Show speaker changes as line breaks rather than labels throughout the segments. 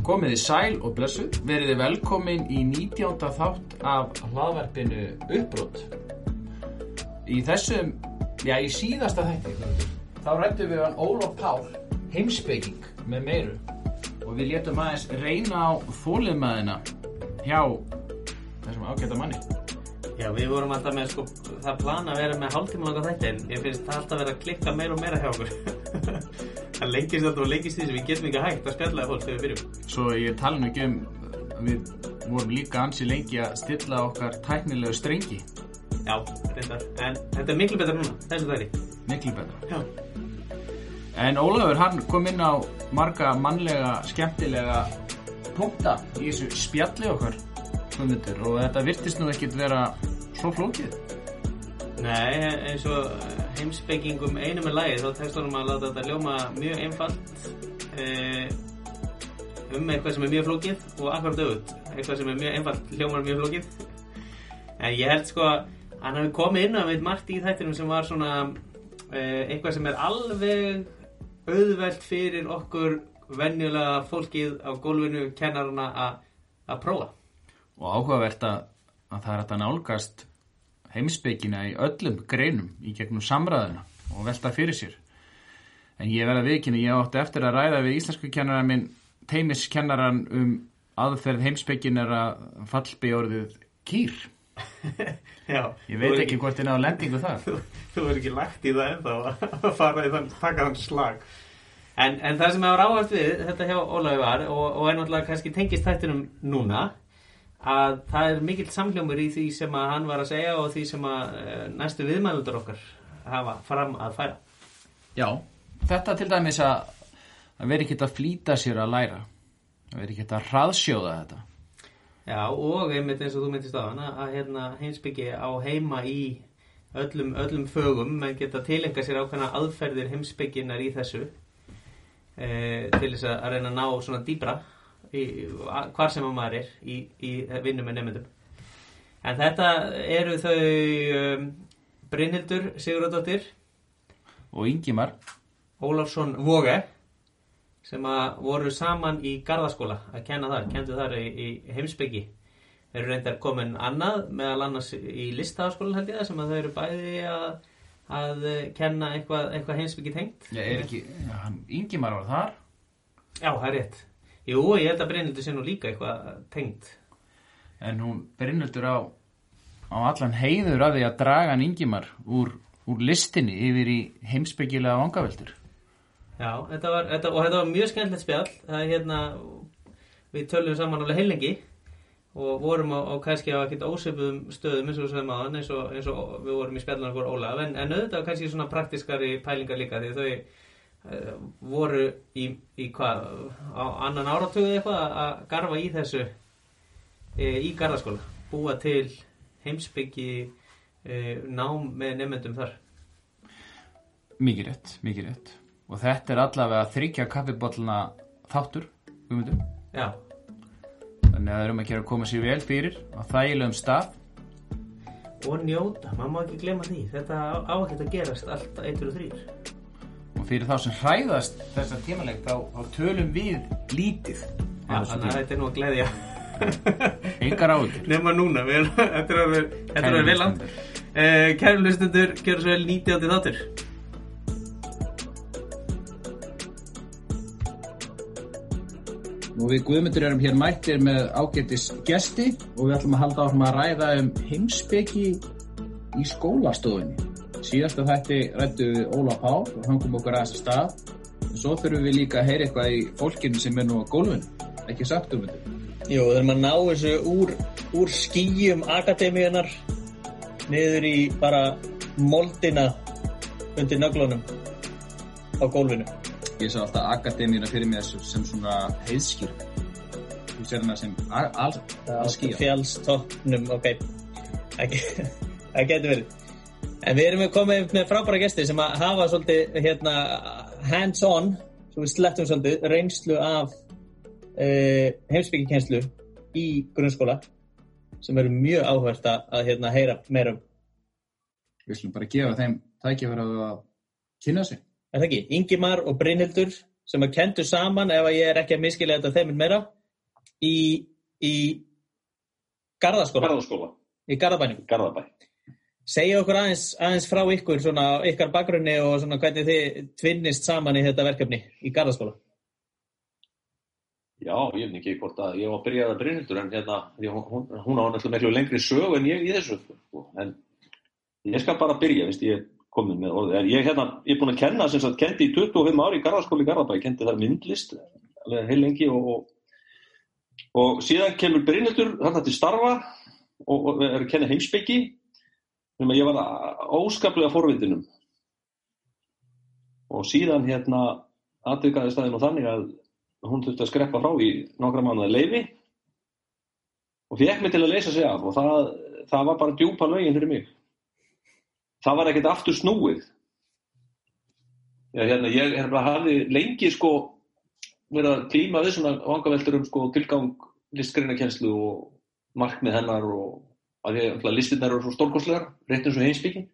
Komið þið sæl og blessuð, verið þið velkomin í 19. þátt af hlaðverfinu Uppbrot. Í þessum, já í síðasta þætti, þá rættum við hann Ólof Pál, heimsbygging með meiru. Og við létum aðeins reyna á þóliðmaðina hjá þessum ágæta manni.
Já, við vorum alltaf með sko, það plana að vera með hálftíma langa þætti en ég finnst það alltaf vera að klikka meira og meira hjá okkur. það lengist alltaf og lengist því sem við getum ekki hægt að spjallaði fólk þegar við byrjum.
Svo ég tala nú ekki um, við vorum líka ansi lengi að stilla okkar tæknilegu strengi.
Já, reyndar. En þetta er miklu betra núna, þessu þætti.
Miklu betra.
Já.
En Ólafur hann kom inn á marga mannlega, skemmtilega punkta í þessu spjalli okkar Guðmundur, og þetta virtist nú ekkit vera svo flókið.
Nei, eins og heimsbyggingum einu með lagi þá tekst honum að láta þetta ljóma mjög einfalt eh, um eitthvað sem er mjög flókið og akkurat dögut. Eitthvað sem er mjög einfalt hljómar mjög flókið. En ég held sko að hann hafi komið inn á meitt margt í þættinum sem var svona eh, eitthvað sem er alveg auðvelt fyrir okkur venjulega fólkið á gólfinu kennarana að- að prófa.
Og áhugavert að, að það er að nálgast heimsbyggina í öllum greinum í gegnum samræðuna og velta fyrir sér. En ég verða viðkynni, ég átti eftir að ræða við íslensku kennaran minn, teimiskennaran um aðferð heimsbyggin er að fallbi orðið kýr.
Já,
Ég veit ekki hvort þið náðu lendingu þar.
þú, þú er ekki lagt í það ennþá að fara í þann, taka þann slag en, en það sem hefur áhægt við þetta hjá Ólafi var og, og er náttúrulega kannski tengist þættinum núna að það er mikill samhljómur í því sem að hann var að segja og því sem að eh, næstu viðmælundur okkar hafa fram að færa
Já, þetta til dæmis að að vera ekki að flýta sér að læra. Að vera ekki að hraðsjóða þetta.
Já, og einmitt eins og þú myndist á hann að, hérna, heimsbyggi á heima í öllum, öllum fögum. Menn geta tilenga sér ákveðna aðferðir heimsbygginar í þessu e, til þess að reyna að ná svona dýbra í, hvar sem að maður er í, í vinnu með nefndum en þetta eru þau um, Brynhildur Sigurðardóttir
og Ingimar.
Ólafsson Voge sem að voru saman í Garðaskóla að kenna þar, kendu þar í, í heimsbyggi þeir eru reyndar komin annað meðal annars í listaháskólan held ég það sem að þau eru bæði að, að kenna eitthvað, eitthvað heimsbyggi tengt.
Já, er ekki, hann, Ingimar var þar.
Já, það er rétt. Jú, ég held að Brynhildur sé nú líka eitthvað tengt.
En hún Brynhildur á, á allan heiður af því að draga hann Ingimar úr, úr listinni yfir í heimsbyggilega vangaveltur
Já, þetta var, þetta, og þetta var mjög skemmtilegt spjall. Það er hérna við tölum saman alveg heilengi og vorum á, á kannski á ekkert ósöpuðum stöðum eins og við sagðum aðan eins, eins og við vorum í spjallunar okkur Ólaf. En, en auðvitað kannski svona praktiskari pælingar líka því þau uh, voru í, í hvað á annan áratugu eitthvað að- garfa í þessu e, í garðaskóla. Búa til heimsbyggi e, nám með nefndum þar.
Mikið rétt, mikið rétt og þetta er allavega þryggja kaffibotluna þáttur Guðmundur.
Já,
þannig að það er um að gera að koma sér vel fyrir á þægilegum stað.
Og njóta, maður má ekki glemma því. Þetta á, á ekkert að gerast allt eittur og þrýr
og fyrir þá sem hræðast þessa tímaleg þá, þá tölum við lítið. Þessu
þannig að þetta er nú að gleðja.
Engar áhugur
nema núna, þetta er að vera er að vel land. Kæru hlustundur, gjör svo vel 90 þáttur
og við Guðmundur erum hér mættir með ágættis gesti og við ætlum að halda áfram að ræða um heimsbyggi í skólastofunni. Síðasta þætti rættu við Óla Pál og hann kom okkur að þessa stað. Og svo þurfum við líka að heyra eitthvað í fólkinu sem er nú á gólfinu. Ekki sagt um þetta
Jú, við erum að ná þessu úr, úr skýjum akademíunar niður í bara moldina undir nöglunum á gólfinu
ég sá alltaf akademíuna fyrir mig sem svona heiðskýr. Þú sér hana sem al- al- alskýja
fjálstoppnum ok. Það ge- það getur verið. En við erum komið með frábæra gesti sem að hafa svolítið hérna, hands on svo við slettum svolítið reynslu af uh, heimsbyggikenslu í grunnskóla sem eru mjög áhvert að hérna, heyra meira um.
Við slum bara gefa þeim tækifæra að kynna sig
er það ekki? Ingimar og Brynhildur sem að kendu saman ef að ég er ekki að miskilja þetta þeiminn meira í, í Garðaskóla,
Garðaskóla,
í Garðabæningum.
Garðabæ.
Segja okkur aðeins, aðeins frá ykkur, svona ykkar bakgrunni og svona hvernig þið tvinnist saman í þetta verkefni í Garðaskóla.
Já, ég veit ekki hvort að ég var að byrja að Brynhildur en hérna, hún, hún á náttúrulega miklu lengri sög en ég í þessu, sko. En ég skal bara byrja, veist, ég komið með orðið. En ég, hérna, ég er búin að kenna, sem sagt, kendi í 25 ári í Garðaskóli í Garðabæ, kendi þar myndlist, heil lengi og, og, og síðan kemur Brynhildur þarna til starfa og, og er að kenna heimsbyggi, sem að ég var óskaplega forvindinum. Og síðan, hérna, aðvikaði staðin og þannig að hún þurfti að skreppa frá í nokkra mánuði leifi og fekk mig til að leysa sig af og það, það var bara djúpa lögin fyrir mig. Það var ekkert aftur snúið. Já, hérna, ég er bara hafði lengi sko verið að klíma við svona vangaveltur um sko tilgang listgreinakenslu og markmið hennar og að ég, listinnar eru svo stórkostlegar, rétt eins og heimsbygging.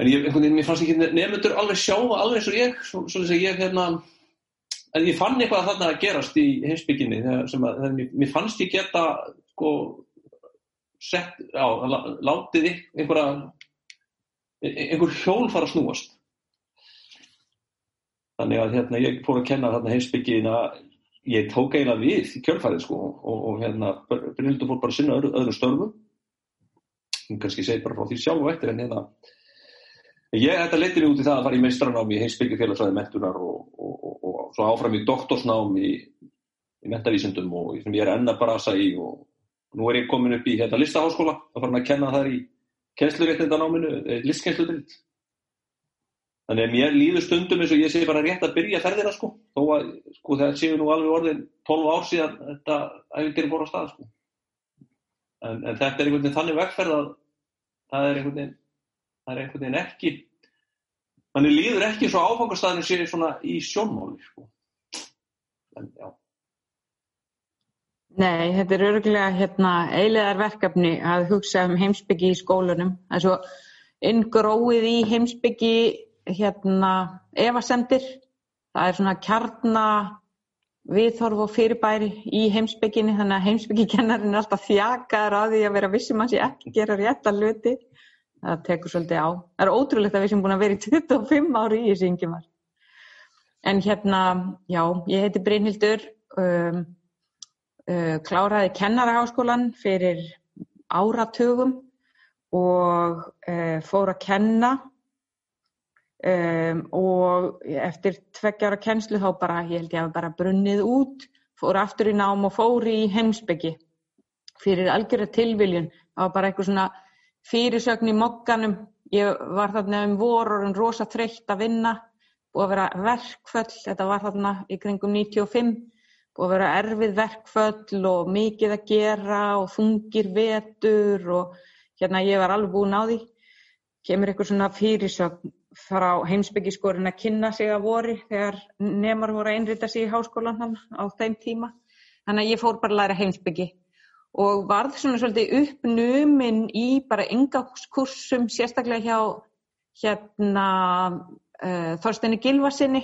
En ég, einhvern veginn, mér fannst ekki nefnendur alveg sjá alveg eins og ég, svo, svo að ég hérna en ég fann eitthvað þarna að gerast í heimsbygginni sem að mér, mér fannst ég geta sko sett, já, látið einhverja einhver hjól fara að snúast. Þannig að hérna ég fór að kenna þarna heimsbyggina ég tók eiginlega við í kjölfærið sko og, og hérna Brynildur fór bara að sinna öðru, öðru störfum. Hún kannski segir bara frá því sjálf og eftir en hérna ég þetta leytið mig út í það að fara í meistranámi í heimsbyggjafélagsræði mentunar og, og, og, svo áfram í doktorsnám í, í mentavísundum og sem ég er enna brasa í og nú er ég komin upp í hérna listaháskóla og farin að kenna þar í kennsluréttindanáminu, listkennsludrild Þannig að mér líður stundum eins og ég sé bara rétt að byrja ferðina sko, þó að sko það séu nú alveg orðin 12 ár síðan þetta æfindir fór á stað sko. En, en þetta er einhvern veginn þannig vegferð að það er einhvern veginn, það er einhvern veginn ekki, manni líður ekki svo áfangastæðinu sé svona í sjónmáli sko. En já.
Nei, þetta er örgulega hérna eilegar verkefni að hugsa um heimsbyggi í skólunum. Það er svo inngróið í heimsbyggi hérna evasendir. Það er svona kjarna viðhorf og fyrirbæri í heimsbygginni þannig að heimsbyggikennarin er alltaf þjakaður að því að vera vissum að sé ekki gera rétt að luti. Það tekur svolítið á. Það er ótrúlegt að við sem búin að vera í 25 ári í þessu yngjumar. En hérna, já, ég heiti Brynhildur, um, kláraði kennaraháskólan fyrir áratugum og uh, fór að kenna Um, og eftir tveggjara kennslu þá bara, ég held ég að bara brunnið út, fór aftur í nám og fór í heimsbyggi fyrir algjörða tilviljun. Það var bara eitthvað svona fyrirsögn í mokkanum. Ég var þarna um vorurinn rosa þreytt að vinna, búið að vera verkföll, þetta var þarna í kringum 95, búið að vera erfið verkföll og mikið að gera og þungir vetur og hérna ég var alveg búin á því. Kemur eitthvað svona fyrirsögn frá heimsbyggiskorinn að kynna sig að vori þegar nemar voru að einrita sig í háskólan á þeim tíma. Þannig að ég fór bara að læra heimsbyggi og varð svona svolítið uppnuminn í bara yngakursum, sérstaklega hjá hérna uh, Þorsteini Gilvarsinni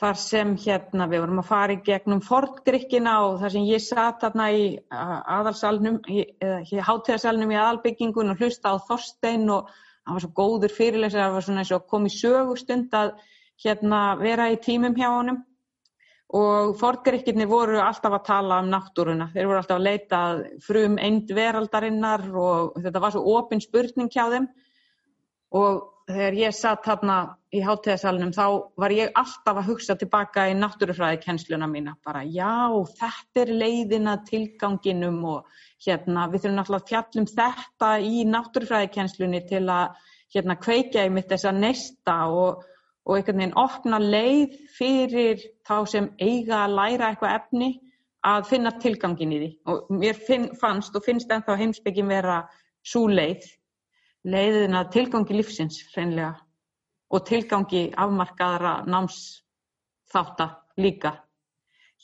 þar sem hérna við vorum að fara í gegnum fortgrykkina og þar sem ég satt þarna í aðalsalnum, eða hátíðarsalnum í aðalbyggingun og hlusta á Þorstein og hann var svo góður fyrirlesar, það var svona eins og kom í sögustund að hérna vera í tímum hjá honum. Og forgrikkirni voru alltaf að tala um náttúruna, þeir voru alltaf að leita frum eind veraldarinnar og þetta var svo opinn spurning hjá þeim. Og þegar ég satt hérna í hátíðasalunum þá var ég alltaf að hugsa tilbaka í náttúrufræðikennsluna mína, bara já, þetta er leiðina tilganginum og hérna við þurfum alltaf að fjallum þetta í náttúrufræðikennslunni til að hérna kveikja í mitt þessa nesta og, og einhvern veginn opna leið fyrir þá sem eiga að læra eitthvað efni að finna tilgangin í því. Og mér finn, fannst og finnst ennþá heimsbyggin vera svo leið leiðina tilgangi lífsins hreinlega og tilgangi afmarkaðara námsþáta líka.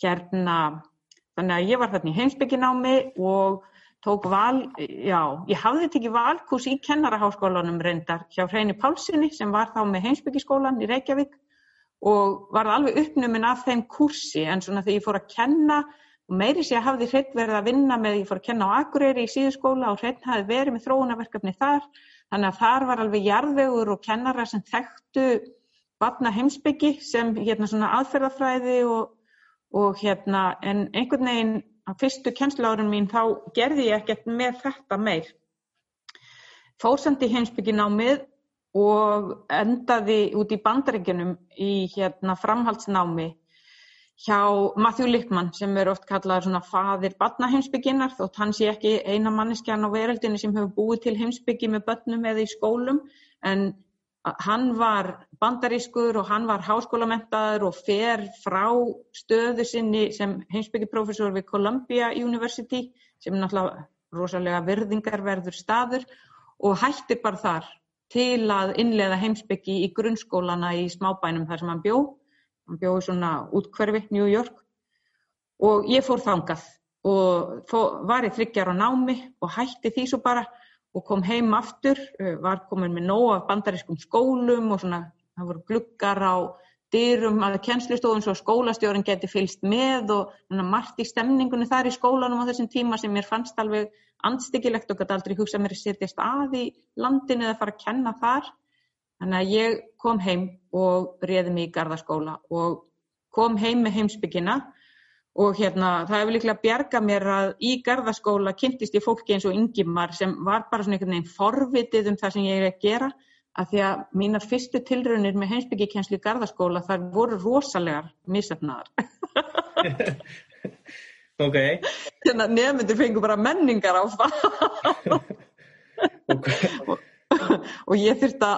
Hérna, þannig að ég var þarna í heimsbygginámi og tók val, já, ég hafði tekið valkurs í kennaraháskólanum reyndar hjá Hreini Pálssoni sem var þá með heimsbyggiskólan í Reykjavík og var alveg uppnumin af þeim kursi en svona þegar ég fór að kenna og meiri sé að hafði hreitt verið að vinna með, ég fór að kenna á Akureyri í síðuskóla og hreitt hafði verið með þróunarverkefni þar, þannig að þar var alveg jarðvegur og kennara sem þekktu batna heimsbyggi sem hérna svona aðferðafræði og, og hérna en einhvern veginn á fyrstu kennsluárun mín þá gerði ég ekkert með þetta meir. Fórsandi heimsbyggi námið og endaði út í bandaríkjunum í hérna framhaldsnámi hjá Matthew Lippmann sem er oft kallað svona faðir badnaheimsbygginnar þótt hann sé ekki eina manneskjan á veröldinu sem hefur búið til heimsbyggi með börnum eða í skólum. En hann var bandarískur og hann var háskólamentaður og fer frá stöðu sinni sem heimsbyggiprofessor við Columbia University sem er náttúrulega rosalega virðingarverður staður og hættir bara þar til að innlega heimsbyggi í grunnskólana í smábænum þar sem hann bjóð hann bjóði svona útkverfi New York. Og ég fór þangað og fór, var í þryggjar á námi og hætti því svo bara og kom heim aftur, uh, var komin með nóg af bandarískum skólum og svona það voru gluggar á dyrum að kennslustofun svo skólastjórin geti fylst með og margt í stemningunni þar í skólanum á þessum tíma sem mér fannst alveg andstyggilegt og gæti aldrei hugsað mér að setjast að í landinu eða fara að kenna þar Þannig að ég kom heim og réði mig í gardaskóla og kom heim með heimsbyggina og hérna það hefur líklega bjargað mér að í gardaskóla kynntist ég fólki eins og yngimar sem var bara svona einhvern veginn forvitið um það sem ég er að gera að því að mínar fyrstu tilraunir með heimsbyggikenslu í gardaskóla þar voru rosalegar misafnaðar.
ok.
Þannig að nefndur fengur bara menningar á það. ok og ég þurfti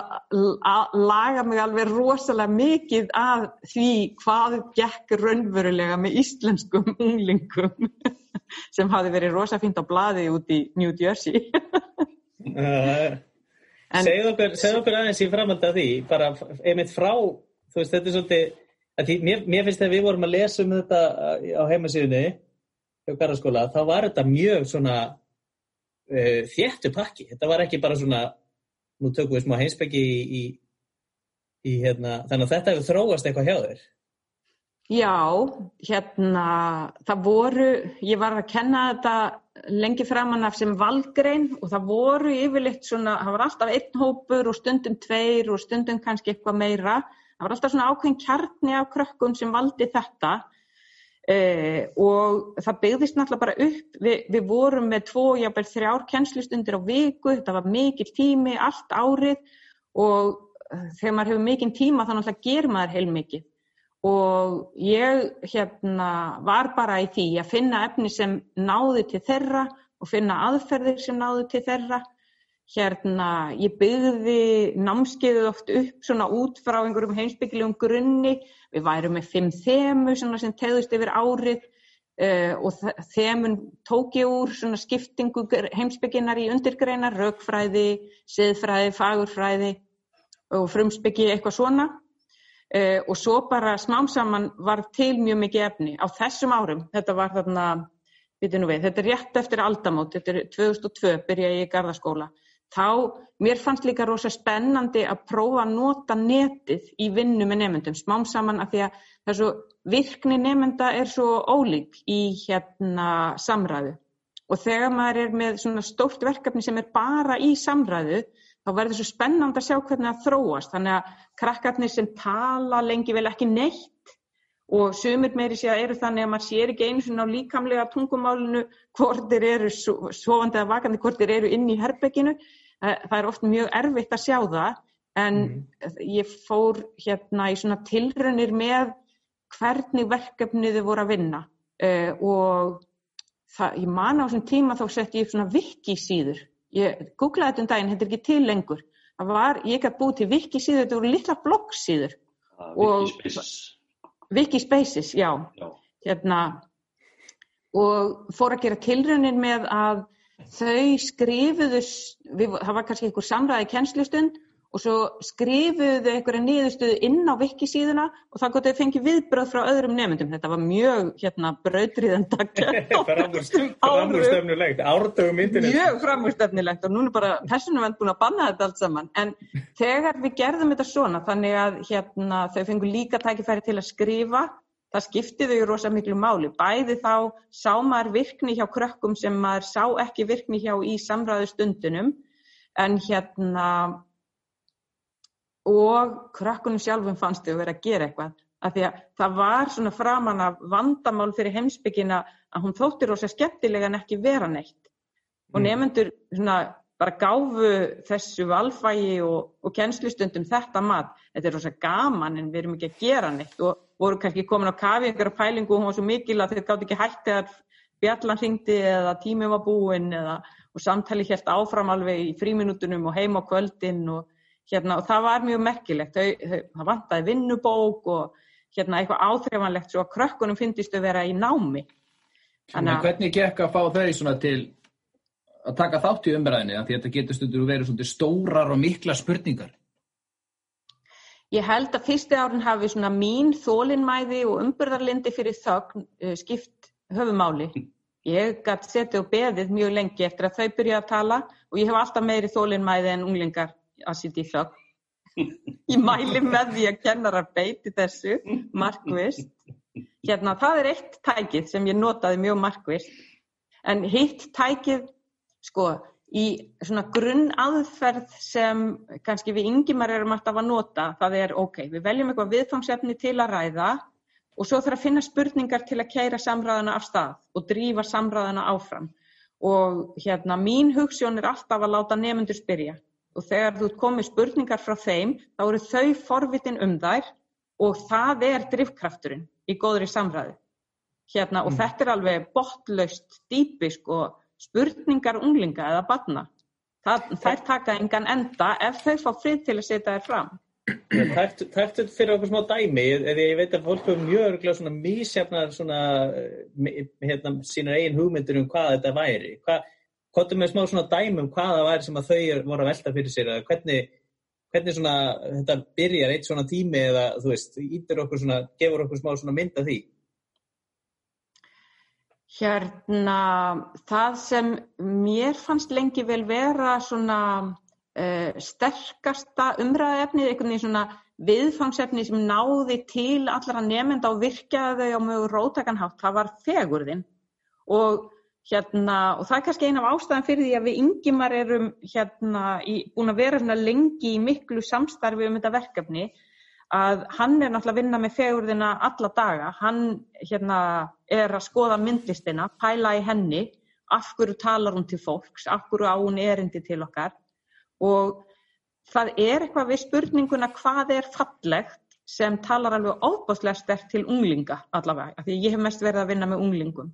að laga mig alveg rosalega mikið að því hvað gekk raunverulega með íslenskum unglingum sem hafi verið rosa fint á bladi út í New Jersey.
Segð okkur, okkur aðeins í framhald af því bara einmitt frá þú veist þetta er svolítið því, mér, mér finnst þegar við vorum að lesa um þetta á heimasíðunni þá var þetta mjög svona uh, þéttu pakki. Þetta var ekki bara svona nú tökum við smá heimsbyggi í, í, í hérna, þannig að þetta hefur þróast eitthvað hjá þér.
Já, hérna, það voru, ég var að kenna þetta lengi framann af sem valgrein og það voru yfirleitt svona, það var alltaf einn hópur og stundum tveir og stundum kannski eitthvað meira. Það var alltaf svona ákveðin kjarni af krökkum sem valdi þetta Eh, og það byggðist náttúrulega bara upp, Vi, við vorum með tvo, jábel þrjár kennslustundir á viku, þetta var mikil tími, allt árið. Og eh, þegar maður hefur mikil tíma þá náttúrulega ger maður heilmikið. Og ég hérna var bara í því að finna efni sem náði til þeirra og finna aðferðir sem náði til þeirra hérna, ég byggði námskeiðu oft upp svona út frá einhverjum heimsbyggilegum grunni, við værum með fimm þemu sem tegðust yfir árið uh, og þemun tók ég úr svona skiptingu heimsbygginar í undirgreinar, raukfræði, siðfræði, fagurfræði og frumsbyggi eitthvað svona. Uh, og svo bara smám saman var til mjög mikið efni. Á þessum árum, þetta var þarna, við, þetta er rétt eftir aldamót, þetta er 2002 byrja ég í gardaskóla þá, mér fannst líka rosa spennandi að prófa að nota netið í vinnu með nefndum, smám saman af því að þessu virkni nefnda er svo ólík í hérna samræðu. Og þegar maður er með svona stórt verkefni sem er bara í samræðu þá verður svo spennand að sjá hvernig það þróast. Þannig að krakkarnir sem tala lengi vel ekki neitt og sumir meiri sé að eru þannig að maður sér ekki einu svona á líkamlega tungumálinu hvort þeir eru svofandi eða vakandi, hvort þeir eru inn í herbygginu. Eh, það er oft mjög erfitt að sjá það en mm. ég fór hérna í svona tilrönir með hvernig verkefni þau voru að vinna uh, og það, ég man á þessum tíma þá sett ég svona wiki-síður. Ég googlaði þetta um daginn, þetta er ekki til lengur. Það var, ég gæti búið til wiki-síður, þetta voru litla blogg-síður.
Uh, Wikispaces.
Wikispaces, já. já. Hérna, og fór að gera tilraunin með að þau skrifuðu, við, það var kannski einhver samræði kennslustund og svo skrifuðu þau einhverja niðurstöðu inn á vikisíðuna og það gott að þau fengi viðbröð frá öðrum nefndum. Þetta var mjög hérna, brautriðenda
Framúrstefnulegt, árdögum internet.
Mjög framúrstefnulegt og núna bara personum vend búin að banna þetta allt saman. En þegar við gerðum þetta svona, þannig að hérna, þau fengu líka tækifæri til að skrifa, það skipti þau rosa miklu máli. Bæði þá sá maður virkni hjá krökkum sem maður sá ekki virkni hjá í samræðu stundunum en hérna og krökkunum sjálfum fannst þau að vera að gera eitthvað. Af því að það var svona framan af vandamál fyrir heimsbyggina að hún þóttir rosa skemmtilega en ekki vera neitt. Og
Mm.
nefnendur svona bara gáfu þessu valfægi og, og kennslustundum þetta mat. Þetta er rosa gaman en við erum ekki að gera neitt og voru kannski komin á kafi einhverja pælingu og hún var svo mikil að þeir gátt ekki hægt þegar bjallan hringdi eða tími var búinn eða og samtali helt áfram alveg í fríminutunum og heim á kvöldin og hérna og það var mjög merkilegt. Þau, þau, það vantaði vinnubók og hérna eitthvað áþreifanlegt svo að krökkunum fyndist þau vera í námi.
En hvernig gekk að fá þau til að taka þátt í umræðinni því að þetta getur stundur verið svona stórar og mikla spurningar.
Ég held að fyrsti árin hafi mín þólinmæði og umbyrðarlindi fyrir þögn uh, skipt höfumáli. Ég gætt setið og beðið mjög lengi eftir að þau byrja að tala og ég hef alltaf meiri þólinmæði en unglingar að sitja í þögn. Ég mæli með því að kennarar beiti þessu markvist. Hérna, það er eitt tækið sem ég notaði mjög markvist. En hitt tækið, sko, í svona grunn aðferð sem kannski við yngimar erum alltaf að nota, það er ok, við veljum eitthvað viðfangsefni til að ræða og svo þarf að finna spurningar til að keira samræðana af stað og drífa samræðana áfram. Og hérna, mín hugssjón er alltaf að láta nefnendur spyrja og þegar þú komið spurningar frá þeim, þá eru þau forvitin um þær og það er drifkrafturinn í góðri samræði. Hérna, og
Mm.
þetta er alveg botlaust dýpisk og spurningar unglinga eða barna. Það, þær taka engan enda ef þau fá frið til að setja þær fram.
Tæktu tæktu fyrir okkur smá dæmi, eða ég veit að fólk hefur mjög örgulega svona mísjafnar svona, eh, hérna, sínar eigin hugmyndir um hvað þetta væri. Hvað, hvað með smá svona dæmi um hvað það væri sem að þau voru að velta fyrir sér, eða hvernig, hvernig svona þetta byrjar eitt svona tími eða, þú veist, ítir okkur svona, gefur okkur smá svona mynd af því.
Hérna, það sem mér fannst lengi vel vera svona uh, sterkasta umræðefnið, einhvern veginn svona viðfangsefni sem náði til allra nefnda og virkjaði þau á mjög rótakan hátt, það var fegurðin. Og hérna, og það er kannski eina af ástæðan fyrir því að við yngimar erum hérna í, búin að vera svona lengi í miklu samstarfi um þetta verkefni, að hann er náttúrulega að vinna með fegurðina alla daga, hann hérna er að skoða myndlistina, pæla í henni, af hverju talar hún til fólks, af hverju á hún erindi til okkar. Og það er eitthvað við spurninguna hvað er fallegt sem talar alveg óbáslega sterkt til unglinga allavega, af því ég hef mest verið að vinna með unglingum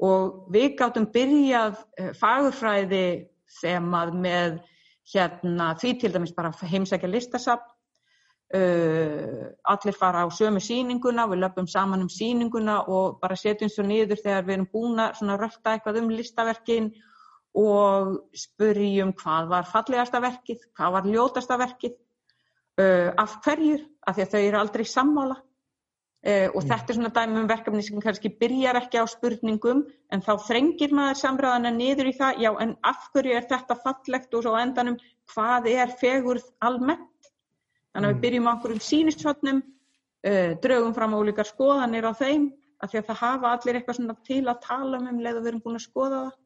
og við gáttum byrjað uh, fagurfræði sem að með hérna því til dæmis bara heimsækja listasafn. Uh, allir fara á sömu sýninguna, við löpum saman um sýninguna og bara setjum svo niður þegar við erum búin að rölda eitthvað um listaverkin og spurjum hvað var fallegasta verkið, hvað var ljótasta verkið, uh, af hverjur, af því að þau eru aldrei sammála uh, og mm. þetta er svona dæmi um verkefni sem kannski byrjar ekki á spurningum en þá þrengir maður samræðana niður í það, já en af hverju er þetta fallegt og svo endanum hvað er fegurð almennt Þannig að við byrjum á okkur um sínishotnum, uh, draugum fram á ólíkar skoðanir á þeim, af því að það hafa allir eitthvað svona til að tala um um leið og við erum búin að skoða það.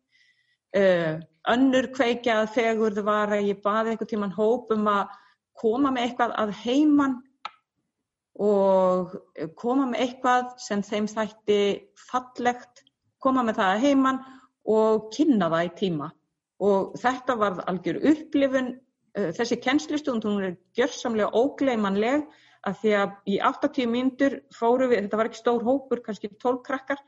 Uh, önnur kveikjað þau var að ég baði einhvern tíman hóp um að koma með eitthvað að heiman og koma með eitthvað sem þeim þætti fallegt, koma með það að heiman og kynna það í tíma. Og þetta var algjör upplifun þessi kennslustund, hún er gjörsamlega ógleymanleg að því að í 80 mínútur fóru við, þetta var ekki stór hópur, kannski 12 krakkar,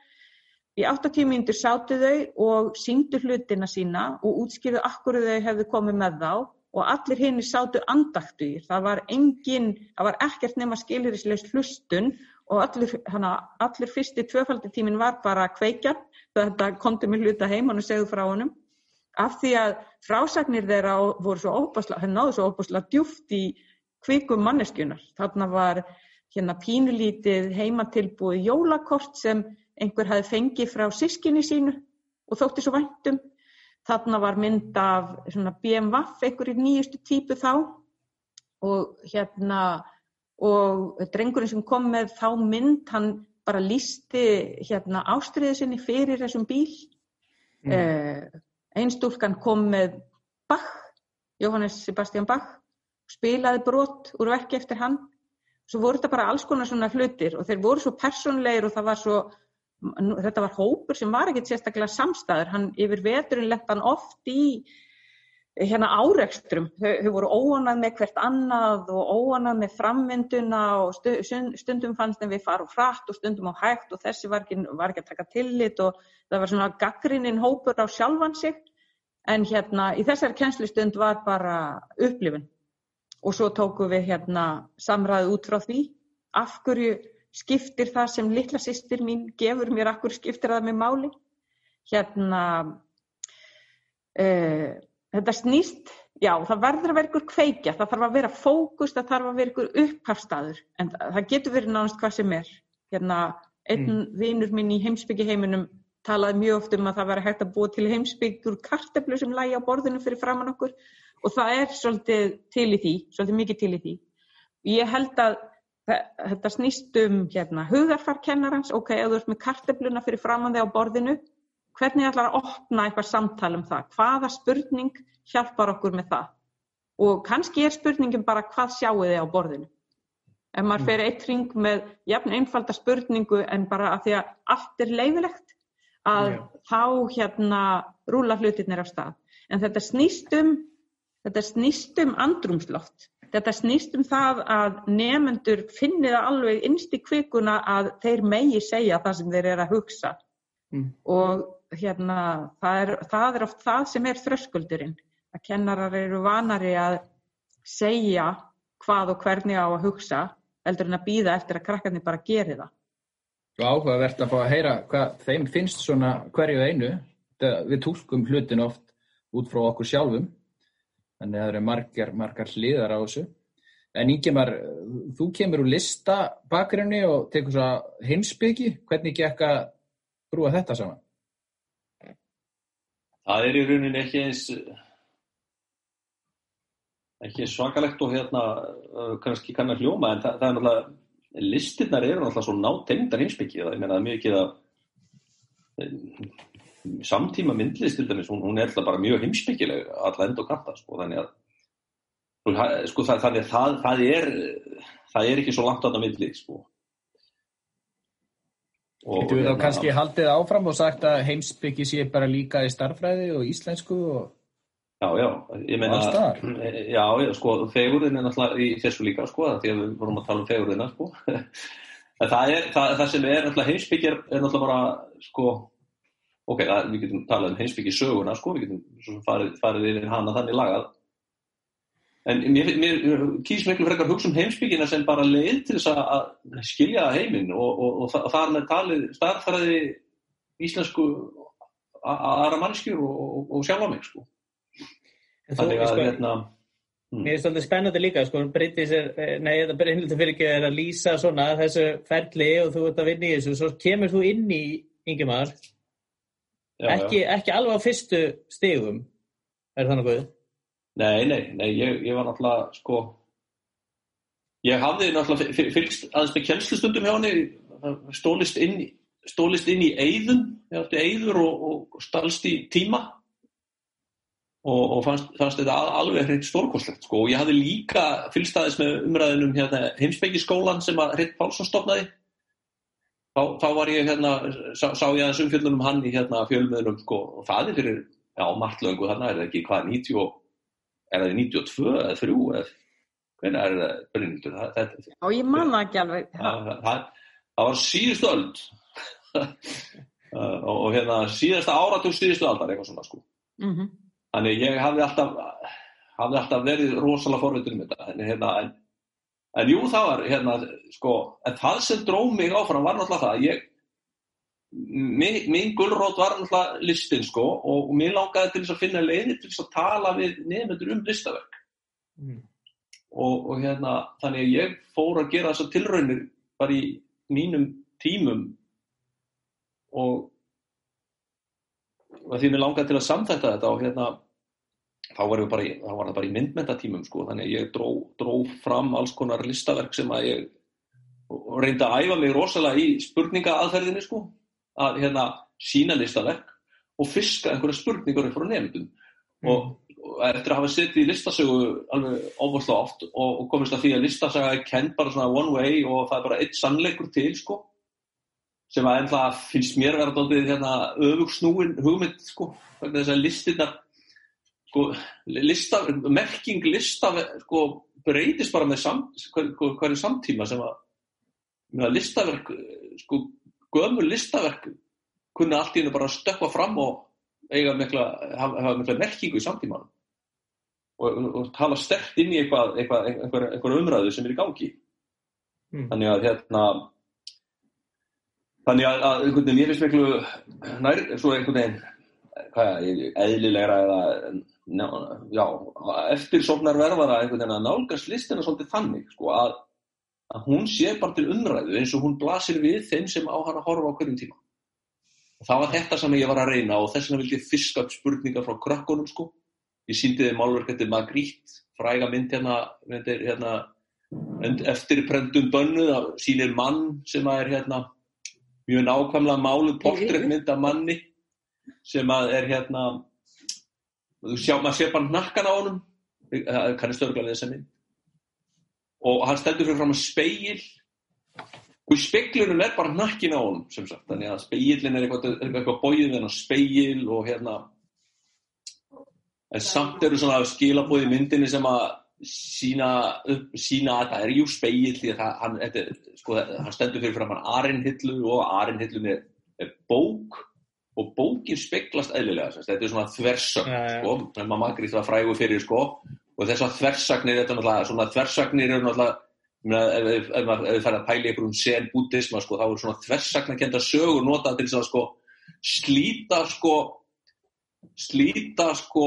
í 80 mínútur sátu þau og síngdu hlutina sína og útskýrðu akkur þau hefðu komið með þá og allir hinn sátu andaktu í. Það var engin, það var ekkert nema skilirisleis hlustun og allir, hana, allir fyrsti tvöfaldi tímin var bara kveikjan, þetta komdu með hluta heim og segðu frá honum af því að frásagnir þeirra voru svo óbúslega, henni náðu svo óbúslega djúft í kvikum manneskjunar. Þarna var hérna pínulítið heimatilbúið jólakort sem einhver hafi fengið frá sískinni sínu og þótti svo væntum. Þarna var mynd af BMW, einhverjir nýjustu típu þá og hérna og drengurinn sem kom með þá mynd, hann bara lísti hérna ástriðið sinni fyrir þessum bíl. Mm. Eh, Einstúlkan kom með Bach, Jóhannes Sebastian Bach, spilaði brot úr verki eftir hann. Svo voru þetta bara alls konar svona hlutir og þeir voru svo personleir og það var svo þetta var hópur sem var ekkert sérstaklega samstæður, hann yfir veturinn lett hann oft í hérna árekstrum, þau, þau voru óanað með hvert annað og óanað með framvinduna og stundum fannst þeim við farum frætt og stundum á hægt og þessi var ekki, var ekki að taka tillit og það var svona gaggrinninn hópur á sjálfan sig. En hérna í þessari kennslustund var bara upplifun. Og svo tóku við hérna samræði út frá því. Af hverju skiptir það sem litla sýstir mín gefur mér, akkur skiptir það með máli. Hérna, uh, þetta snýst, já, það verður að vera ykkur kveikja, það þarf að vera fókus, það þarf að vera ykkur upphafstaður, en það getur verið nánast hvað sem er. Hérna, einn mm. vinur minn í heimsbyggiheiminum talaði mjög oft um að það verður hægt að búa til heimsbyggur karteflu sem lægi á borðinu fyrir framann okkur og það er svolítið til í því, svolítið mikið til í því. Ég held að þetta snýst um hérna, hugarfarkennarans, ok, ef þú ert með kartebluna fyrir framann þig á borðinu, hvernig ætlar að opna eitthvað samtal um það? Hvaða spurning hjálpar okkur með það? Og kannski er spurningin bara hvað sjáu þið á borðinu? Ef maður mm. fer eitt ring með jafn einfalda spurningu en bara að því að allt er leifilegt, að yeah. þá hérna rúla hlutirnir af stað. En þetta snýst um, þetta snýst um andrumsloft Þetta snýst um það að nefendur finni það alveg innst í kvikuna að þeir megi segja það sem þeir eru að hugsa mm. og hérna það er, það er oft það sem er þröskuldurinn að kennarar eru vanari að segja hvað og hvernig á að hugsa heldur en að býða eftir að krakkarnir bara geri það.
Verður að fá að heyra hvað þeim finnst svona hverju einu. Við tólkum hlutin oft út frá okkur sjálfum Þannig að það eru margar, margar hliðar á þessu. En Ingemar, þú kemur úr lista bakgrunni og tekur svo heimsbyggi. Hvernig gekk að brúa þetta saman?
Það er í rauninni ekki eins, ekki svakalegt og hérna kannski kannar hljóma en það, það er náttúrulega, listinnar eru náttúrulega svo nátengdar heimsbyggi. Það er meina mikið að samtíma myndlist til dæmis, hún, hún er alltaf bara mjög heimsbyggileg alla enda og kanta sko, þannig að sko, það, þannig að það, það er það er ekki svo langt að það myndli sko.
Þú hefur þá kannski haldið áfram og sagt að heimsbyggi sé bara líka í starfræði og íslensku og
Já, já, ég meina já, já, sko, fegurinn er náttúrulega í þessu líka, sko, því að við vorum að tala um fegurina, sko það, er, það, það sem er náttúrulega heimsbyggjar er náttúrulega bara, sko ok, það, við getum talað um heimsbyggi söguna sko, við getum farið, farið yfir hana þannig lagað en mér, mér kýrs miklu frekar hugsa um heimsbyggina sem bara leið til þess að skilja heiminn og, og, og, og þar með talið starfræði íslensku aðra mannskjur og sjálfa mig sko
þannig að sko, hérna hmm. Mér finnst þetta spennandi líka, sko, breytið sér, eh, nei, þetta breytið fyrir ekki að lýsa svona þessu ferli og þú ert að vinna í þessu, svo kemur þú inn í yngjumar já, ekki, já. ekki alveg á fyrstu stegum er það náttúrulega?
Nei, nei, nei ég, ég var náttúrulega sko ég hafði náttúrulega fylgst aðeins með kjænslustundum hjá henni stólist inn, stólist inn í eigðun ég átti eigður og, og stalst í tíma og, og fannst, fannst þetta alveg hreint stórkoslegt sko og ég hafði líka fylgst aðeins með umræðinum hérna, heimsbyggiskólan sem að Ritt Pálsson stofnaði þá, þá var ég hérna, sá, sá ég aðeins umfjöldunum hann í hérna fjölmiðlum sko, og það er fyrir, já, marglöngu þarna er það ekki hvað, 90, er það 92 eða 3 eða hvernig er það Bryndur?
Já, ég manna ekki alveg.
Það, það, það var síðustu öll og, og hérna síðasta áratug síðustu aldar eitthvað svona sko. Mm -hmm. Þannig ég hafði alltaf, hafði alltaf verið rosalega forvitur um þetta, en hérna, en En jú, það var, hérna, sko, en það sem dróð mig áfram var náttúrulega það að ég, mín, mín gulrót var náttúrulega listin sko og mér langaði til þess að finna leiðir til þess að tala við nefnendur um listaverk
Mm.
og, og hérna þannig að ég fór að gera þessar tilraunir bara í mínum tímum og því mér langaði til að samþætta þetta og hérna þá var, bara, þá var það bara í myndmentatímum sko, þannig að ég dró, dró fram alls konar listaverk sem að ég reyndi að æfa mig rosalega í spurningaaðferðinni sko, að hérna sína listaverk og fiska einhverja spurningar frá nefndum og, og eftir að hafa setið í listasögu alveg óbúrslega oft og, og komist að því að listasaga er kent bara svona one way og það er bara eitt sannleikur til sko sem að ennþá finnst mér vera dótið hérna öfugsnúin hugmynd sko þess að listinnar sko lista, merking lista sko breytist bara með sam, hver, hver, hverju samtíma sem að, listaverk sko gömul listaverk kunna allt í hennu bara stökkva fram og eiga mikla, hafa, mikla merkingu í samtímanum og, og, tala stert inn í eitthvað, eitthvað, einhver, einhver umræðu sem er í gangi
Mm.
þannig að hérna þannig að, að einhvern veginn, ég finnst miklu nær, svo einhvern veginn eðlilegra eða ná, já, eftirsóknar verðara einhvern veginn að nálgast listina svolítið þannig, sko, að, að hún sé bara til umræðu eins og hún blasir við þeim sem á hana horfa á hverjum tíma. Og það var þetta sem ég var að reyna og þess vegna vildi ég fiska upp spurningar frá krökkunum, sko. Ég síndi þeim málverk eftir Magritte fræga mynd hérna, hérna eftir prendum bönnuð það sýnir mann sem að er hérna mjög nákvæmlega máluð portréttmynd af manni sem að er hérna þú sjá, maður sé bara nakkan á honum. Kannist örgulega þessa mynd. Og hann stendur fyrir fram að speil. Og í speglunum er bara nakkin á honum sem sagt, þannig að speilin er eitthvað, eitthvað bóið en að speil og hérna. En samt eru svona skilabóð í myndinni sem að sína, upp, sína að það er jú speil því að hann, er- sko, hann stendur fyrir fram hann Arinhillu og Arinhillun er, er bók og bókin speglast eðlilega sagt. þetta er svona þversögn
Já, já.
sko, sem að Magritte var frægu fyrir sko, og þessar þversagnir þetta er náttúrulega, svona þversagnir eru náttúrulega ef, maður- þið færði að pæla í einhverjum sen búddisma sko, þá eru svona þversagnakenda sögur notað til þess að sko, slíta sko slíta sko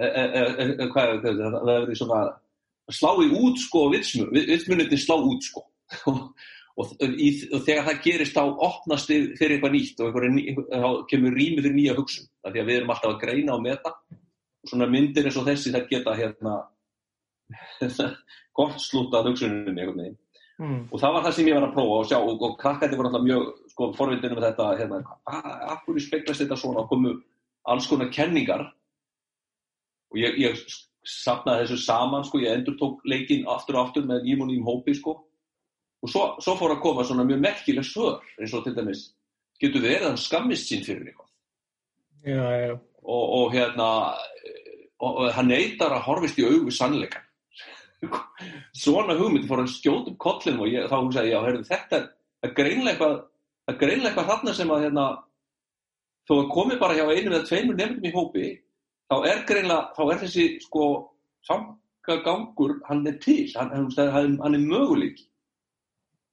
e, e, e, e, hvað er þetta það verður svona slá í út sko vitsmunnitin slá út sko og, í, og þegar það gerist þá opnast þið fyrir eitthvað nýtt og þá kemur rými fyrir nýja hugsun. Af því að við erum alltaf að greina og meta. Og svona myndir eins og þessi það geta hérna gott hugsuninni einhvern veginn.
Mm.
og það var það sem ég var að prófa og sjá og, og krakkandi voru alltaf mjög sko, forvindinu með þetta hérna, af hverju speglast þetta svona? Og komu alls konar kenningar. Og ég, ég safnaði þessu saman sko, ég endur tók leikinn aftur og aftur með nýjum og nýjum hópi sko og svo, svo fór að koma svona mjög merkileg svör eins og til dæmis getur verið að hann skammist sín fyrir eitthvað?
Já, já.
og, og hérna og, og hann neytar að horfist í augu sannleikan svona hugmynd fór skjóta upp kollin og ég, þá hugsaði ég, já, heyrðu, þetta er eitthvað, að greinlega eitthvað þarna sem að hérna, þó að komi bara hjá einu eða tveimur nefndum í hópi þá er greinlega, þá er þessi sko samgagangur hann er til, hann, hann, hann, hann er möguleik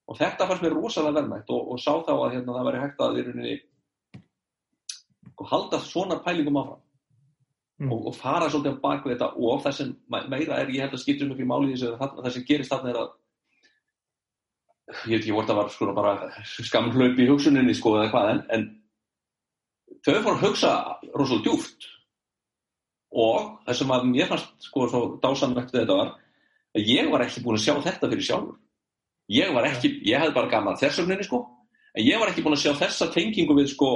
og þetta fannst mér rosalega verðmætt og, og sá þá að hérna, það væri hægt að í rauninni sko, halda svona pælingum áfram.
Mm.
og, og fara svolítið á baku þetta og það sem me- meira er, ég held að skiptir miklu máli í þessu, að það sem gerist þarna er að ég veit ekki hvort það var sko bara skamhlaup í hugsuninni sko eða hvað en, en þau fór að hugsa rosalega djúft og það sem að mér fannst sko svo dásamlegt við þetta var að ég var ekki búin að sjá þetta fyrir sjálfur ég var ekki, ég hefði bara gaman þessumninni sko. En ég var ekki búin að sjá þessa tengingu við sko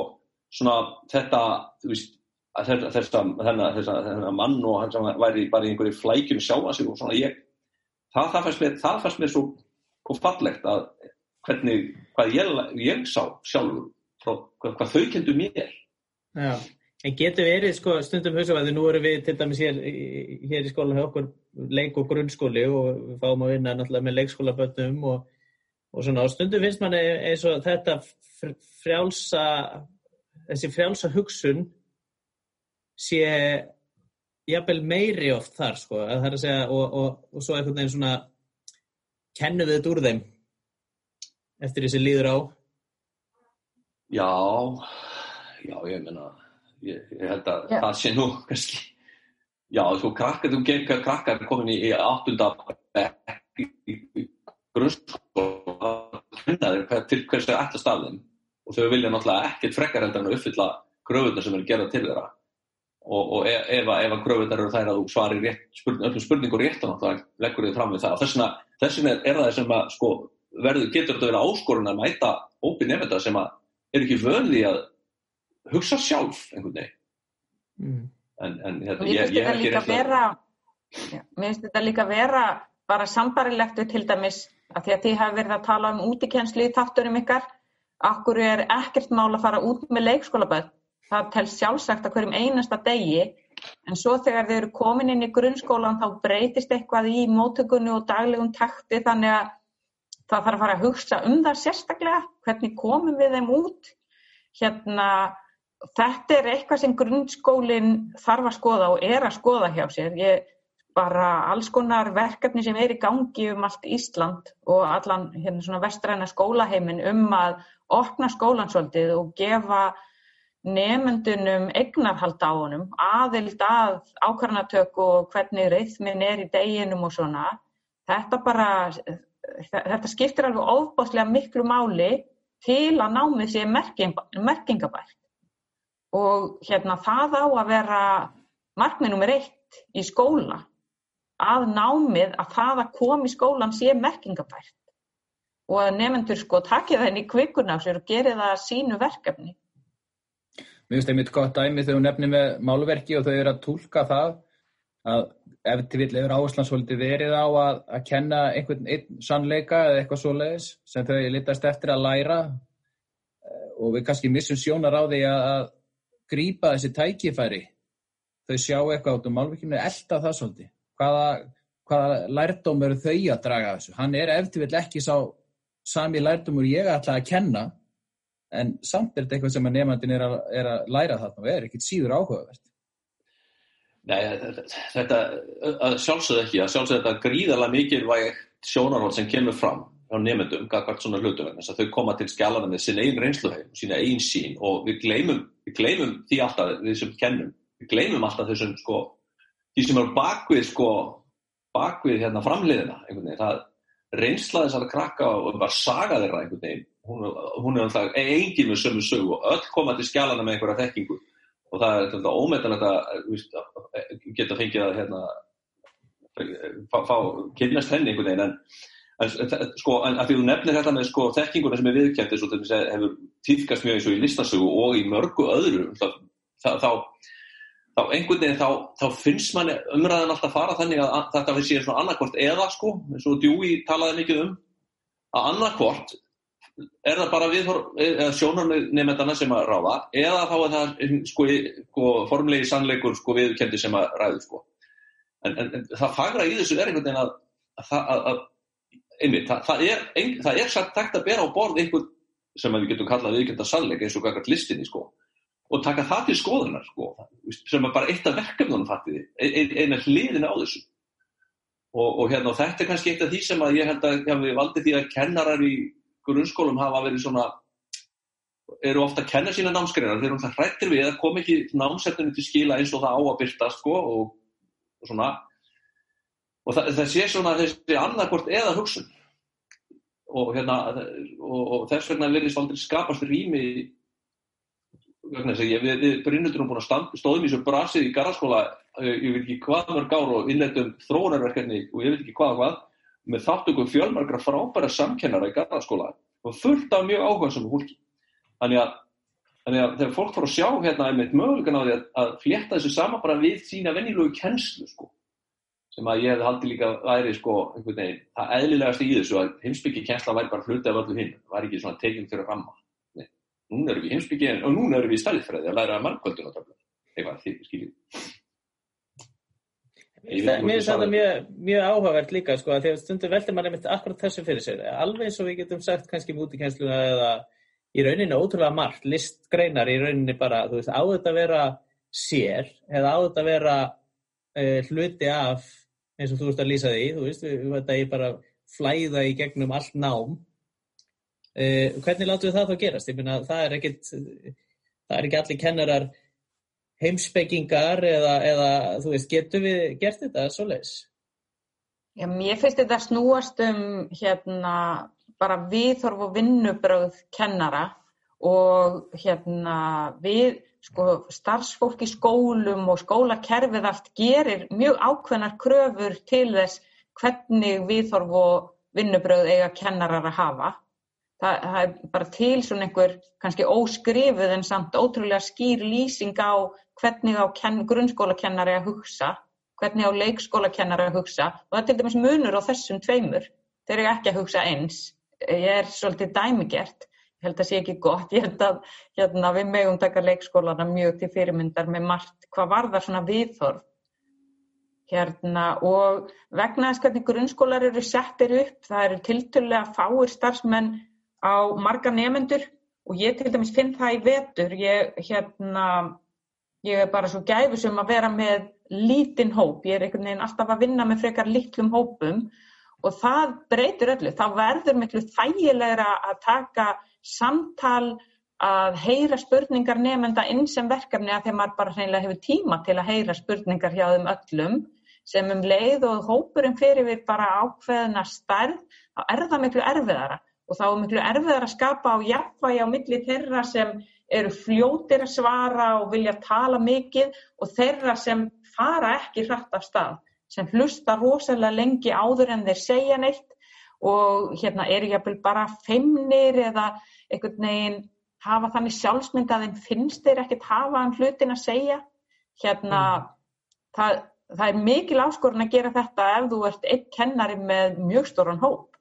svona þetta, þú veist þetta, þetta, þessa, þennan mann og hann sem væri bara í einhverju flækjum sjálfa sig og svona ég það, það fannst mér, það fannst mér svo svo fallegt að hvernig, hvað ég, ég sá sjálfur hvað, hvað þau kendu mér.
Já, en getur verið sko stundum hugsavæði, nú erum við til dæmis hér, hér í skólan hjá okkur leik og grunnskóli og við fáum að vinna náttúrulega með leikskólabötnum og, og svona. Og stundum finnst manni eins og þetta fr- frjálsa þessi frjálsa hugsun sé jafnvel meiri oft þar sko, að það er að segja og, og, og svo einhvern veginn svona kennum við þetta úr þeim eftir þessi líður á.
Já, já, ég meina, ég, ég held að
Já.
það sé nú kannski, já, sko, krakkar, þú gengur krakkar komin í, áttunda grunnskóla, til hvers þau ætla staðin og þau vilja náttúrulega ekkert frekar heldur en að uppfylla kröfunar sem eru gerða til þeirra. Og, og ef, ef, að- ef að kröfunar eru þær að þú svarir rétt, spurning, öllum spurningur rétt náttúrulega leggur þið fram við það. Og þess vegna, er það sem að sko, verður, getur þetta verið áskorun að mæta ópi nefnda sem að er ekki vöndi að hugsa sjálf einhvern veginn.
Mm.
en, en hérna,
Mér finnst
ég, ég
þetta
hef ekki að
vera Já, mér finnst þetta líka vera bara sambarilegt við til dæmis að því að þið hafi verið að tala um útikenslu í þátturum ykkar akkur er ekkert mál að fara út með leikskólaböð það telst sjálfsagt að hverjum einasta degi en svo þegar þið eru komin inn í grunnskólan þá breytist eitthvað í móttökunni og daglegum takti þannig að það þarf að fara að hugsa um það sérstaklega hvernig komum við þeim út? Hérna þetta er eitthvað sem grunnskólinn þarf að skoða og er að skoða hjá sér. Ég bara alls konar verkefni sem er í gangi um allt Ísland og allan hérna svona vestræna skólaheimin um að opna skólan svolítið og gefa nefendunum eignarhald á honum, aðild að ákvarðanatöku og hvernig reyðminn er í deginum og svona. Þetta bara, þetta skiptir alveg ofbáslega miklu máli til að námið sé merking, merkingabært og hérna það á að vera markmið nummer eitt í skóla að námið að það að koma í skólan sé merkingabært og að nefnendur sko takið það inn í kvikun á sér og gerið það sínu verkefni.
Mér finnst einmitt gott dæmi þegar hún nefnir með málverki og þau eru að túlka það að ef til vill hefur áherslan svolítið verið á að, að kenna einhvern einn sannleika eða eitthvað svoleiðis sem þau litast eftir að læra eh, og við kannski missum sjónar á því að grípa þessi tækifæri? Þau sjá eitthvað át um málverkinu elda það svolítið. Hvaða, hvaða lærdóm eru þau að draga þessu? Hann er ef til vill ekki sá sami lærdómur ég ætla að kenna en samt er þetta eitthvað sem að nefnandin er, er að læra þarna og er ekkit síður áhugavert.
Nei, þetta, að sjálfsögðu ekki, að sjálfsögðu þetta gríðarlega mikilvægt sjónarhótt sem kemur fram á nefndum, gagvart svona hlutum vegna þess að þau koma til skjálana með sinna einn reynsluheim, sína einn sín og við gleymum, við gleymum því alltaf, við sem kennum, við gleymum alltaf þessum sko, því sem er bakvið sko, bakvið hérna framliðina, það reynsla þessar krakka og bara saga þeirra einhvern veginn, hún, hún er alltaf engin með sömu sögu og öll koma til skjálana með einhverja þekkingu. Og það er þú veist, að geta fengið að hérna, fá, fá kynast henni einhvern veginn en, en sko, en að því þú nefnir þetta með sko, þekkinguna sem er viðkjæmt eins og til dæmis hefur týðkast mjög eins og í listasögu og í mörgu öðru þá, þá, þá, einhvern veginn þá, þá finnst manni umræðan alltaf fara þannig að, að þetta sé svona annarkvort eða sko, eins og Djúi talaði mikið um að annarkvort er það bara við sjónarnefndana sem að ráða eða þá er það sko, sko, formlegi sannleikur sko, viðkendi sem að ræðu sko. en, en, það fagra í þessu er einhvern veginn að, að, að, að einmitt, það, það er, ein, er sagt takt að bera á borð einhvern sem við getum kallað viðkenda sannleik eins og kakart listinni sko, og taka það til skoðunar sko, sem er bara eitt af verkefnunum fattiði, ein, eina hliðin á þessu. Og, og hérna, og þetta er kannski eitt af því sem að ég held að ja, við valdi því að kennarar í grunnskólum hafa verið svona eru ofta að kenna sína námskreinar þeir eru það hrættir við að koma ekki námsefninu til skila eins og það á að byrta sko, og, og svona og það, það sé svona þessi annarkort eða hugsun og, hérna, og, og þess vegna verðist aldrei skapast rými ég, við, við Brynhildur erum búin að stand, stóðum í þessu brasið í garðaskóla ég veit ekki hvað mörg ár og innleitum þróunarverkefni og ég veit ekki hvað hvað með þáttökum fjölmargra frábæra samkennara í garðaskóla og fullt af mjög áhuga sem fólki. Þannig að, þannig að þegar fólk fór að sjá hérna einmitt mögulegan á því að, að flétta þessu sama bara við sína venjulegu kennslu sko, sem að ég hefði haldið líka væri sko, einhvern veginn, það eðlilegast í þessu að heimsbyggi kennsla væri bara hluti af öllu hinn, það væri ekki svona tekinn fyrir ramma. Nei, núna erum við heimsbyggi og núna erum við í stæðfræði að læra margkvöldun. Eitthvað, þið skiljið.
Mér finnst þetta mjög, mjög áhugavert líka sko, að því að stundum veldur mann einmitt akkurat þessu fyrir sér alveg eins og við getum sagt kannski um útikennsluna eða í rauninni ótrúlega margt listgreinar í rauninni bara þú veist, á þetta að vera sér eða á þetta að vera uh, hluti af eins og þú veist að lýsa því þú veist, þetta er bara flæða í gegnum allt nám Uh, hvernig látum við það þá gerast? Ég meina, það er ekkit, það er ekki allir kennarar heimspekingar eða, eða þú veist, getum við gert þetta svo leiðis?
Já, mér finnst þetta snúast um hérna bara viðhorf og vinnubröð kennara og hérna við, sko, starfsfólk í skólum og skólakerfið allt gerir mjög ákveðnar kröfur til þess hvernig viðhorf og vinnubröð eiga kennarar að hafa. Það, það er bara til svona einhver kannski óskrifuð en samt ótrúlega skýr lýsing á hvernig á grunnskólakennari að hugsa, hvernig á leikskólakennari að hugsa og það er til dæmis munur á þessum tveimur. Þeir eru ekki að hugsa eins. Ég er svolítið dæmigert. Held að það sé ekki gott. Ég held að hérna, við megum taka leikskólana mjög til fyrirmyndar með margt. Hvað var það svona viðhorf? Hérna, og vegna þess hvernig grunnskólar eru settir upp, það eru tilturlega fáir starfsmenn á marga nefendur og ég til dæmis finn það í vetur, ég, hérna, ég er bara svo gæfisum að vera með lítinn hóp, ég er einhvern veginn alltaf að vinna með frekar lítlum hópum og það breytur öllu, þá verður miklu þægilegra að taka samtal að heyra spurningar nefnda inn sem verkefni að þegar maður bara hreinlega hefur tíma til að heyra spurningar hjá þeim öllum sem um leið og hópurinn fyrir við bara ákveðina stærð, þá er það miklu erfiðara. Og þá er miklu erfiðar að skapa á jafnvægi á milli þeirra sem eru fljótir að svara og vilja tala mikið og þeirra sem fara ekki hratt af stað, sem hlusta rosalega lengi áður en þeir segja neitt og hérna eru jáfnvel bara feimnir eða einhvern veginn hafa þannig sjálfsmynd að þeim finnst þeir ekkert hafa um hlutin að segja. Hérna, mm. það, það er mikil áskorun að gera þetta ef þú ert einn kennari með mjög stóran hóp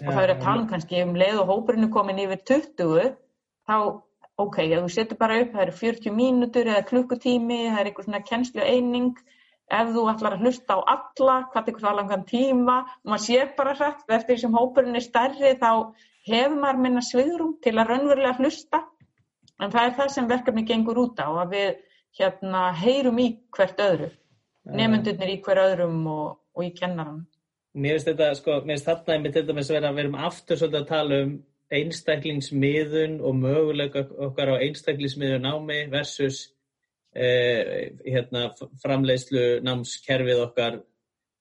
og það er að tala um kannski um leið og hópurinn er komin yfir 20 þá, ok, þú setur bara upp það eru 40 mínútur eða klukkutími það er einhver svona kennslu eining ef þú ætlar að hlusta á alla hvað er það langan tíma og maður sér bara hrætt eftir því sem hópurinn er stærri þá hefur maður minna sviðrum til að raunverulega hlusta. En það er það sem verkefni gengur út á að við hérna heyrum í hvert öðru nefndunir í hver öðrum og, og í kennarann
Mér finnst þetta, sko, mér finnst þarna einmitt dæmis að vera að vera um aftur svolítið að tala um einstaklingsmiðun og möguleika okkar á einstaklingsmiðun námi versus hérna, framleiðslu námskerfið okkar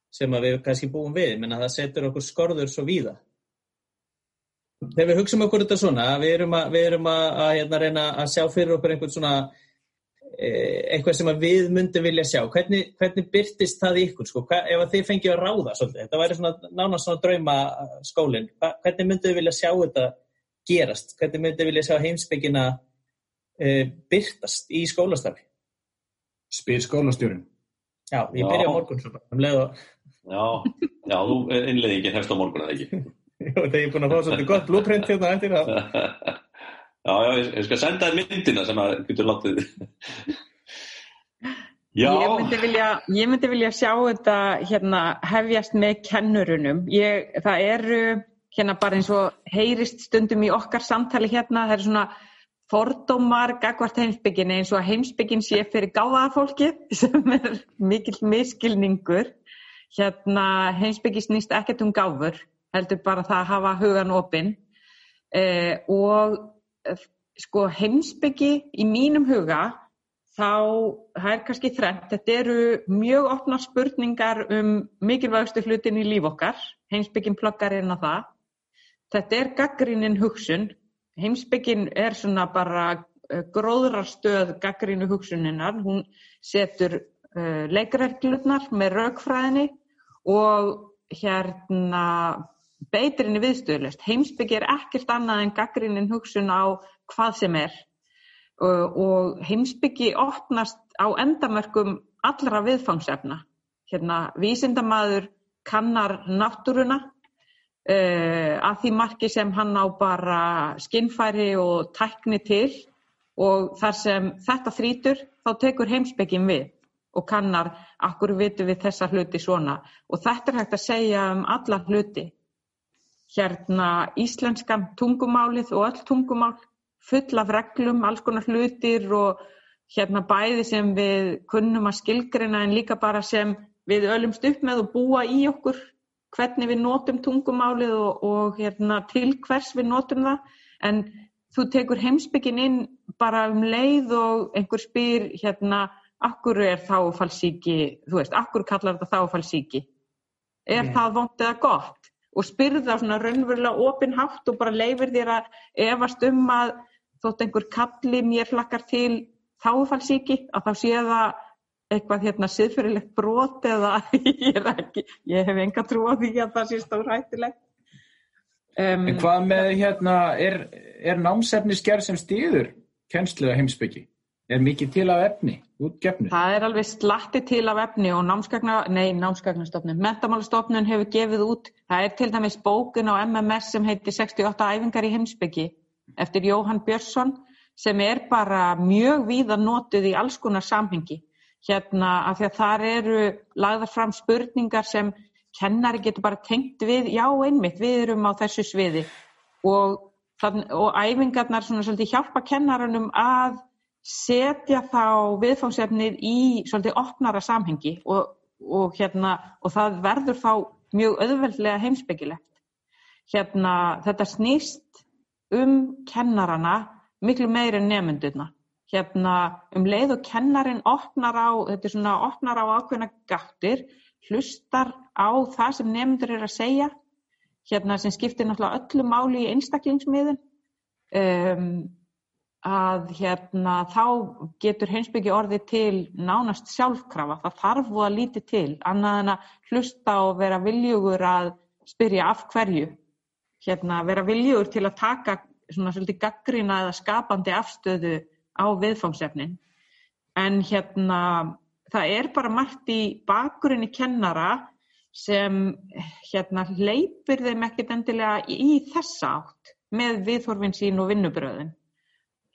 sem við kannski búum við, menn að það setur okkur skorður svo víða. Þegar við hugsaum okkur þetta svona, við erum að, við erum að, að hérna, reyna að sjá fyrir okkur einhvern svona Eh, eitthvað sem við myndum vilja sjá. Hvernig, hvernig byrtist það í ykkur? Sko? Hva, ef þið fengið að ráða svolítið, þetta væri svona nánast svona drauma skólinn. Hvernig myndum við vilja sjá þetta gerast, hvernig myndum við vilja sjá heimsbyggina e, byrtast í skólastarfi
Spyr skólastjórin
Já, ég byrja á morgun svo bara um og...
Já, já, þú innleðingin hefst á morgun eða ekki
Jó, þegar ég er búin að fá svolítið gott blúprint hérna eftir það
Já, já, ég skal senda þér myndina sem að getur látið.
Já. Ég myndi, vilja, ég myndi vilja sjá þetta hérna, hefjast með kennurunum. Ég, það eru hérna bara eins og heyrist stundum í okkar samtali hérna, það eru svona fordómar gagvart heimsbygginni eins og að heimsbyggin sé fyrir gáðaða fólki sem er mikill miskilningur. Hérna heimsbyggi snýst ekkert um gáfur, heldur bara það að hafa hugan opinn eh, og sko heimsbyggi í mínum huga þá, það er kannski þrengt, þetta eru mjög opna spurningar um mikilvægustu hlutin í líf okkar, heimsbyggin plöggar inn á það. Þetta er gaggrínin hugsun, heimsbyggin er svona bara uh, gróðrarstöð gaggrínu hugsuninnar, hún setur uh, leikreglurnar með raukfræðinni og hérna beitirinn í viðstöðlust. Heimsbyggi er ekkert annað en gaggrínin hugsun á hvað sem er og, og heimsbyggi opnast á endamörkum allra viðfangsefna. Hérna, vísindamaður kannar náttúruna uh, að því marki sem hann á bara skinnfæri og tækni til og þar sem þetta þrítur þá tekur heimsbyggin við og kannar akkur vitu við þessa hluti svona? Og þetta er hægt að segja um alla hluti. Hérna íslenskan tungumálið og öll tungumál full af reglum, alls konar hlutir og hérna bæði sem við kunnum að skilgrina en líka bara sem við ölumst upp með og búa í okkur hvernig við notum tungumálið og, og hérna, til hvers við notum það. En þú tekur heimsbyggin inn bara um leið og einhver spyr hérna, akkur er þáfallsíki, þú veist, akkur kallar þetta þáfallsíki er
Mm.
það vond eða gott? Og spyrð það svona raunverulega opinhátt og bara leifir þér að efast um að þótt einhver kalli mér hlakkar til þáfallsíki að þá sé það eitthvað hérna siðfyrirlegt brot eða ég er ekki, ég hef enga trú á því að það sé stór hættilegt um,
En hvað með hérna, er, er námsefni skerð sem stýður kennslu að heimsbyggi? Er mikið til af efni, útgefnu?
Það er alveg slatti til af efni og námsgagna, nei, námsgagnastofnun, mentamálastofnun hefur gefið út, það er til dæmis bókin á MMS sem heitir 68 æfingar í heimsbyggi eftir Jóhann Björnsson sem er bara mjög víða notuð í alls konar samhengi. Hérna af því að þar eru lagðar fram spurningar sem kennari getur bara tengt við, já einmitt, við erum á þessu sviði og, og æfingarnar svona svolítið hjálpa kennaranum að setja þá viðfángsefnið í svolítið opnara samhengi og, og, hérna, og það verður þá mjög auðveldlega heimsbyggilegt. Hérna, þetta snýst um kennarana miklu meiri en nefndurna. Hérna, um leið og kennarin opnar á, þetta er svona opnar á ákveðna gáttir, hlustar á það sem nefndur er að segja, hérna sem skiptir náttúrulega öllu máli í einstaklingsmiðun. Um, að hérna þá getur heimsbyggi orðið til nánast sjálfkrafa, það þarf og að líti til, annað en að hlusta og vera viljugur að spyrja af hverju, hérna vera viljugur til að taka svona svolítið gaggrina eða skapandi afstöðu á viðfángsefnin, en hérna það er bara margt í bakurinn í kennara sem hérna hleypir þeim ekkit endilega í þessa átt með viðhorfin sín og vinnubröðin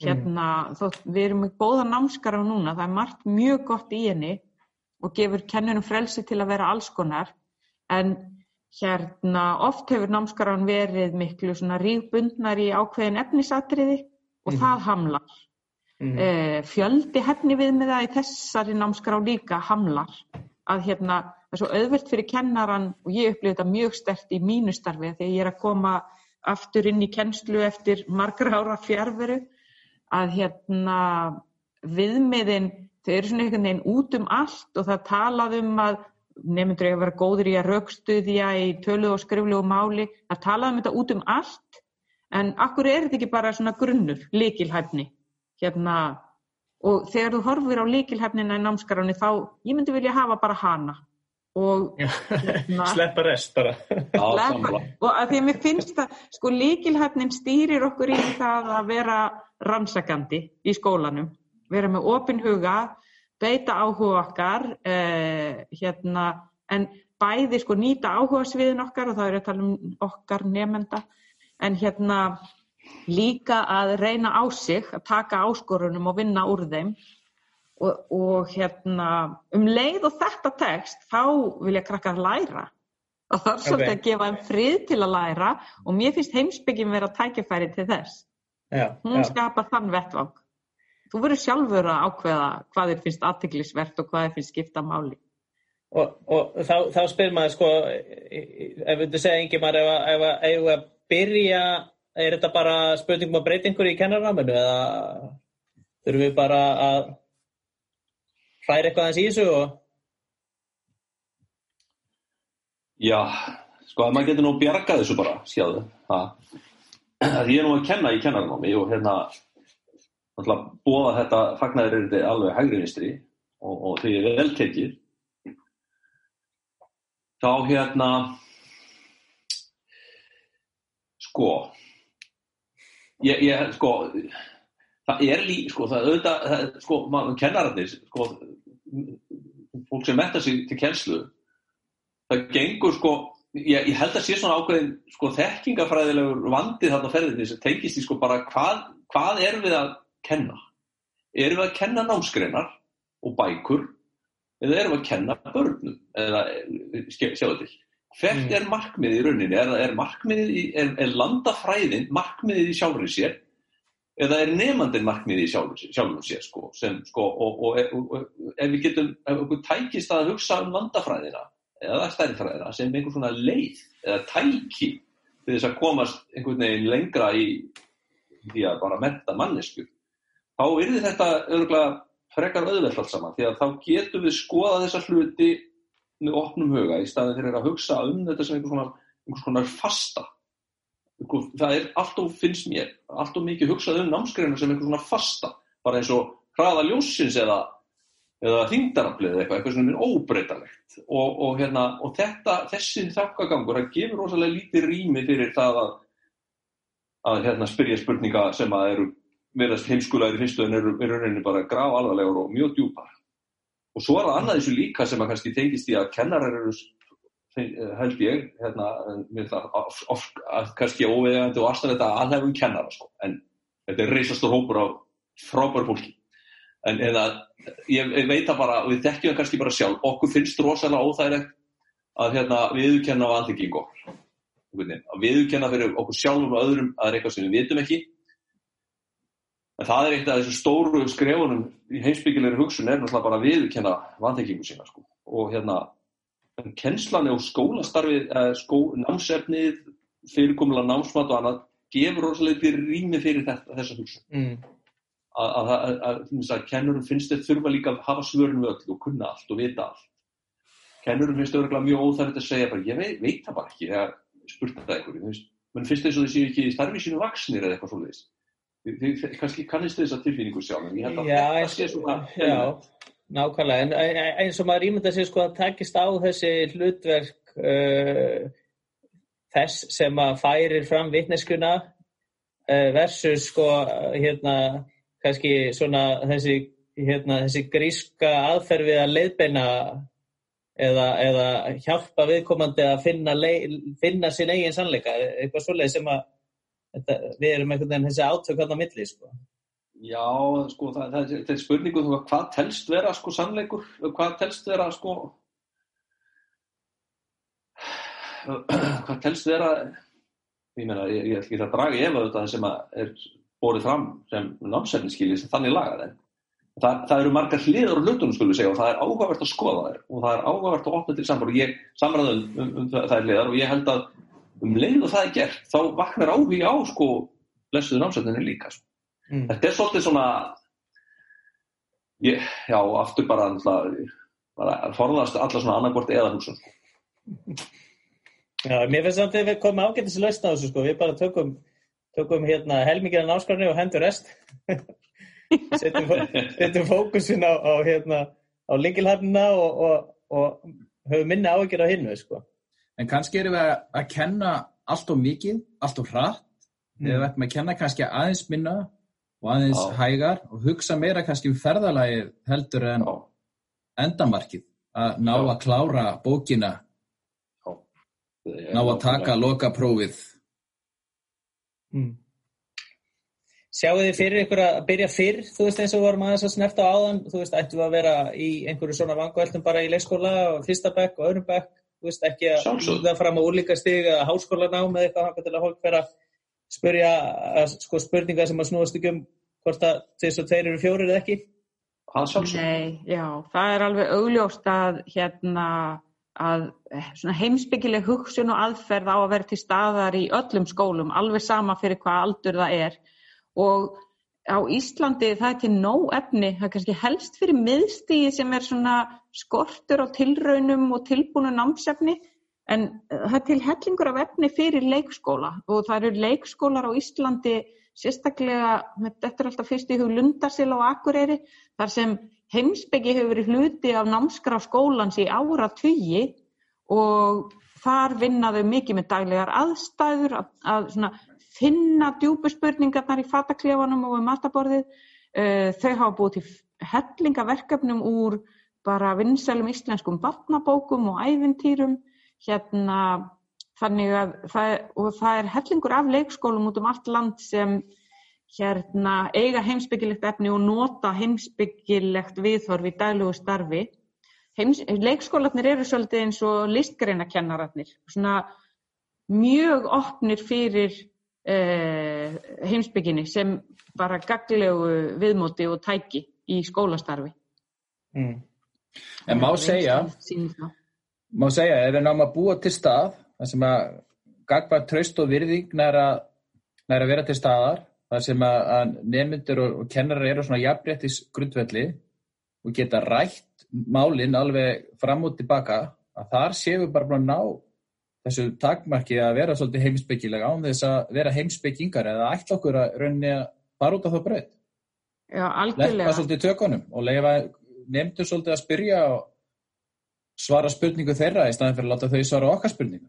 hérna, þótt við erum með góða námskara núna, það er margt mjög gott í henni og gefur kennurum frelsi til að vera alls konar. En hérna oft hefur námskaran verið miklu svona rígbundnar í ákveðin efnisatriði og
Mhm.
það hamlar Eh, fjöldi hefni viðmiða í þessari námskrá líka hamlar að hérna það er svo auðvelt fyrir kennaran og ég upplifði þetta mjög stert í mínu starfi þegar ég er að koma aftur inn í kennslu eftir margra ára fjárveru að hérna viðmiðin, þau eru svona einhvern veginn út um allt og það talað um að nefndur ég að vera góður í að raukstuðja í tölu og skriflegu máli, það talað um þetta út um allt en akkur er þetta ekki bara svona grunnur, líkilhæfni hérna og þegar þú horfir á líkilhæfnina í námskaránni þá, ég myndi vilja hafa bara hana og hérna
Sleppa rest bara.
Já, sammála.
og að því að mér finnst það, sko líkilhæfnin stýrir okkur í það að vera rannsakandi í skólanum, vera með opin huga, beita áhuga okkar, eh, hérna, en bæði sko nýta áhuga sviðin okkar og það er að tala um okkar nefnda, en hérna líka að reyna á sig, að taka áskorunum og vinna úr þeim. Og, og hérna um leið og þetta tekst þá vilja krakkar læra. Og það er svolítið
Ok.
að gefa þeim frið til að læra og mér finnst heimsbyggin vera tækifæri til þess.
Já,
hún
já.
skapar þann vettvang. Þú verður sjálfur að ákveða hvað þér finnst aðtiklisvert og hvað þér finnst skipta máli.
Og, og þá, þá spyr maður sko, ef við segja engi maður, ef, að- ef, að- ef að byrja, er þetta bara spurningum að breyta einhverju í kennarraminu eða þurfum við bara að hræra eitthvað aðeins í þessu og
Já, sko að maður getur nú bjargað þessu bara, sjáðu. Það, að ég er nú að kenna í kennarnámi og hérna bóða þetta fagnaður er þetta alveg hægri vinstri og, og ég er vel tekið þá hérna sko ég, ég sko það er lí, sko það er auðvitað það, er, sko, maður kennararnir sko fólk sem metta sig til kennslu það gengur sko ég, ég held að sé svona ákveðin sko þekkingafræðilegur vandi þarna ferðinni sem tengist í sko bara hvað, hvað erum við að kenna? Erum við að kenna námsgreinar og bækur eða erum við að kenna börnum eða ske- sjáðu til hvert
Mm.
er markmiðið í rauninni er, er markmiðið í, er, er landafræðin markmiðið í sjálfur sér eða er nefandinn markmiðið í sjálfur sér, sko, sem, sko og, og, og, ef við getum ef okkur tækist að hugsa um landafræðina eða stærðfræðina sem einhvern svona leið eða tæki til þess að komast einhvern veginn lengra í því að bara metta mannesku þá yrði þetta örgulega frekar auðvelt allt saman því að þá getum við skoða þessa hluti með opnum huga í staðin fyrir að hugsa um þetta sem einhvers konar, einhvers konar fasta. Það er alltof, finnst mér alltof mikið hugsað um námskreina sem einhvers konar fasta. Bara eins og hraða ljósins eða, eða þingdaraflið eða eitthvað, eitthvað sem er óbreytalegt og, og, hérna, og þetta, þessi þakkagangur, það gefur rosalega lítið rými fyrir það að, að hérna, spyrja spurninga sem að eru verðast heimskulegar í fyrstu en eru, eru reyni bara graf alvarlegur og mjög djúpar. Og svo er það annað þessu líka sem að kannski tengist í að kennarar eru held ég, hérna, of, of, of, kannski óvegandi og aðstæða þetta aðhefum kennara sko, en þetta er reysastur hópur á frábæru fólki. En eða, ég, ég veit að bara, við þekkjum það kannski bara sjálf, okkur finnst rosalega óþægilegt að hérna, viðkenna á andinging okkur. Að viðkenna fyrir okkur sjálfum og öðrum að það eitthvað sem við vitum ekki En það er eitt af þessu stóru skrefunum í heimsbyggilegri hugsun er náttúrulega bara að viðkenna vanþekkingu sína sko. Og hérna, kennslan og skólastarfið, skó, námsefnið, fyrirkomulega námsmat og annað, gefur rosalega rými fyrir þetta, þessa hugsun. Mm. Að, að, að, að kennurum finnst þetta þurfa líka að hafa svörun við öll og kunna allt og vita allt. Kennurum finnst þetta mjög óþægilegt að segja bara, ég veit, veit það bara ekki þegar spurt þetta eitthvað. Menn finnst þess að þið séu ekki í starfi sínu vaksnir eða eitthvað svolítið. Þið, kannski kannist þess að tilfinningu sjálf en ég held að
já,
þetta sé svona
Já, nákvæmlega. En eins og maður ímynda sér sko að takist á þessi hlutverk uh, þess sem að færir fram vitneskuna uh, versus sko hérna kannski svona þessi hérna þessi gríska aðferð við að leiðbeina eða, eða hjálpa viðkomandi að finna, finna sín eigin sannleika eitthvað svoleið sem að þetta, við erum einhvern veginn þessi átök hann á milli sko.
Já, sko, það, það, það er spurningu um hvað telst vera sko sannleikur, hvað telst vera sko hvað telst vera ég meina, ég, ég ætla ekki að draga ég efa þetta sem er borðið fram sem námsefniskýli sem þannig lagað en það, það eru margar hliður og hlutunum skulum við segja og það er áhugavert að skoða þær og það er áhugavert að opna til samfélag og ég samræðum um, um, um það er hliðar og ég held að um leið og það er gert, þá vaknar áhuga á sko lesuðu námsveitinu líka sko. mm. þetta er svolítið svona ég, já, aftur bara, bara forðast alla svona annarkvort eða hugsun sko.
Já, mér finnst samt að við komum ágættis að lausna þessu sko, við bara tökum, tökum hérna helmingina náskarni og hendur rest setjum, setjum fókusin á, á hérna á lingilharnina og, og, og höfum minna áhyggjur á hinnu sko
En kannski erum við að kenna allt og mikið, allt og hratt, mm. við ætlum að kenna kannski aðeins minna og aðeins Já. hægar og hugsa meira kannski um ferðalagið heldur en Já. endamarkið, að ná Já. að klára bókina, ná að taka lokaprófið.
Mm. Sjáu þið fyrir ykkur að byrja fyrr, þú veist eins og vorum aðeins að snerta á áðan, þú veist ættu að vera í einhverju svona vanguveldum bara í leikskóla og fyrsta bekk og öðrum bekk veist ekki að það fram á úrlíka stig eða háskólanám eða eitthvað til að hólk vera að spyrja að, sko, spurninga sem að snúast ekki um hvort að þess að þeir eru fjórir eða ekki.
Nei, já, það er alveg augljóst að hérna að heimsbyggileg hugsun og aðferð á að vera til staðar í öllum skólum, alveg sama fyrir hvað aldur það er. Og á Íslandi það er til nóg efni, það er kannski helst fyrir miðstíði sem er svona skortur á tilraunum og tilbúinu námsefni en eh, það er til hellingur af efni fyrir leikskóla og það eru leikskólar á Íslandi sérstaklega, þetta er alltaf fyrst í hug Lundarsil á Akureyri þar sem heimsbyggi hefur verið hluti af námskra skólans í ára tugi og þar vinnaðu mikið með daglegar aðstæður að, að svona finna djúbu spurningarnar í fataklefanum og við mataborðið. Uh, þau hafa búið til hellingaverkefnum úr bara vinsælum íslenskum vatnabókum og ævintýrum. Hérna, þannig að það, það er hellingur af leikskólum út um allt land sem hérna, eiga heimsbyggilegt efni og nota heimsbyggilegt viðhorf í daglugu starfi. Heims, leikskólanir eru svolítið eins og listgreinakennararnir, svona mjög opnir fyrir uh, heimsbygginni sem bara gaglegu viðmóti og tæki í skólastarfi.
Mm. En má segja, má segja, ef við náum að búa til stað, það sem að gagvar tröst og virðing næra, næra vera til staðar, það sem að, nemyndur og, og kennarar eru svona jafnréttis grundvelli og geta rætt málinn alveg fram og tilbaka, að þar séum við bara að ná þessu takmarki að vera svolítið heimsbyggilega án þess að vera heimsbyggingar eða ætla okkur að rauninni að fara út af það breytt.
Já, algjörlega.
Leppa svolítið tökunum og leifa nefndur svolítið að spyrja og svara spurningu þeirra í staðin fyrir að láta þau svara okkar spurningu.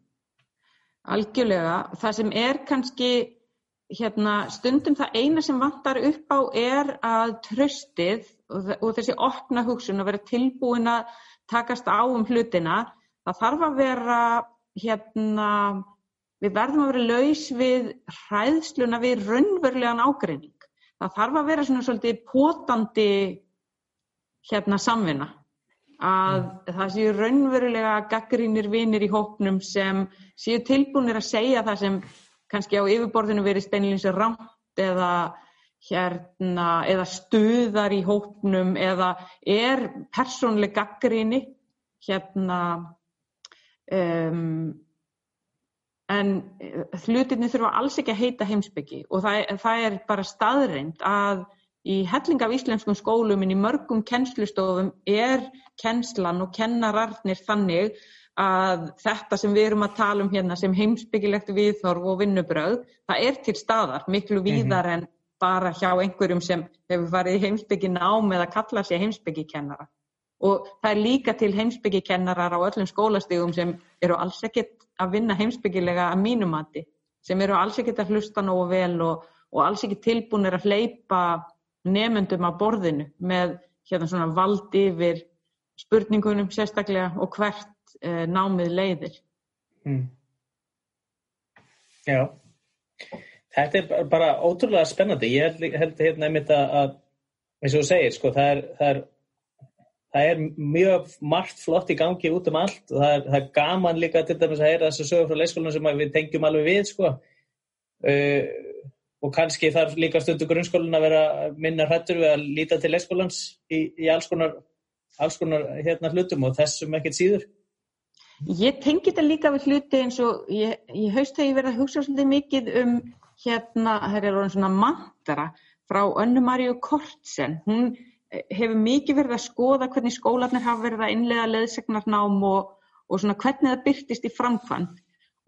Algjörlega. Það sem er kannski hérna, stundum það eina sem vantar upp á er að tröstið og þessi opna hugsun að vera tilbúin að takast á um hlutina, það þarf að vera hérna, við verðum að vera laus við hræðsluna við raunverulegan ágreining. Það þarf að vera svona svolítið potandi hérna samvinna að mm. það séu raunverulega gaggrínir vinir í hóknum sem séu tilbúinir að segja það sem kannski á yfirborðinu verið steinlýnsi rámt eða hérna eða stuðar í hóknum eða er persónleg gaggríni hérna um, en hlutinni þurfa alls ekki að heita heimsbyggi og það, það er bara staðreind að í helling af íslenskum skólum en í mörgum kennslustofum er kennslan og kennararnir þannig að þetta sem við erum að tala um hérna sem heimsbyggilegt viðþorf og vinnubröð, það er til staðar miklu mhm. víðar en bara hjá einhverjum sem hefur farið í heimsbyggi nám eða kalla sér heimsbyggikennara. Og það er líka til heimsbyggikennarar á öllum skólastígum sem eru alls ekkert að vinna heimsbyggilega að mínumati, sem eru alls ekkert að hlusta nógu vel og, og alls ekki tilbúinir að hleypa nefnendum á borðinu með hérna svona vald yfir spurningunum sérstaklega og hvert eh, námið leiðir. Mm.
Já, þetta er bara ótrúlega spennandi. Ég held, held hérna einmitt að, eins og þú segir, sko, það er, það er, það er mjög margt flott í gangi út um allt og það er, það er gaman líka til dæmis að heyra þess að sögur frá leikskólanum sem við tengjum alveg við, sko. Uh, og kannski þarf líka stundu grunnskólinn að vera minna hrættur við að líta til leikskólans í, í alls konar, alls konar hérna hlutum og þessum ekkert síður.
Ég tengi þetta líka við hluti eins og ég, ég haust þegar ég verði að hugsa svolítið mikið um hérna, það er orðin svona mantara frá Önnu Maríu Kortsen. Hún eh, hefur mikið verið að skoða hvernig skólanir hafa verið að innlega leðsegnarnám og, og svona hvernig það byrtist í framkvæmt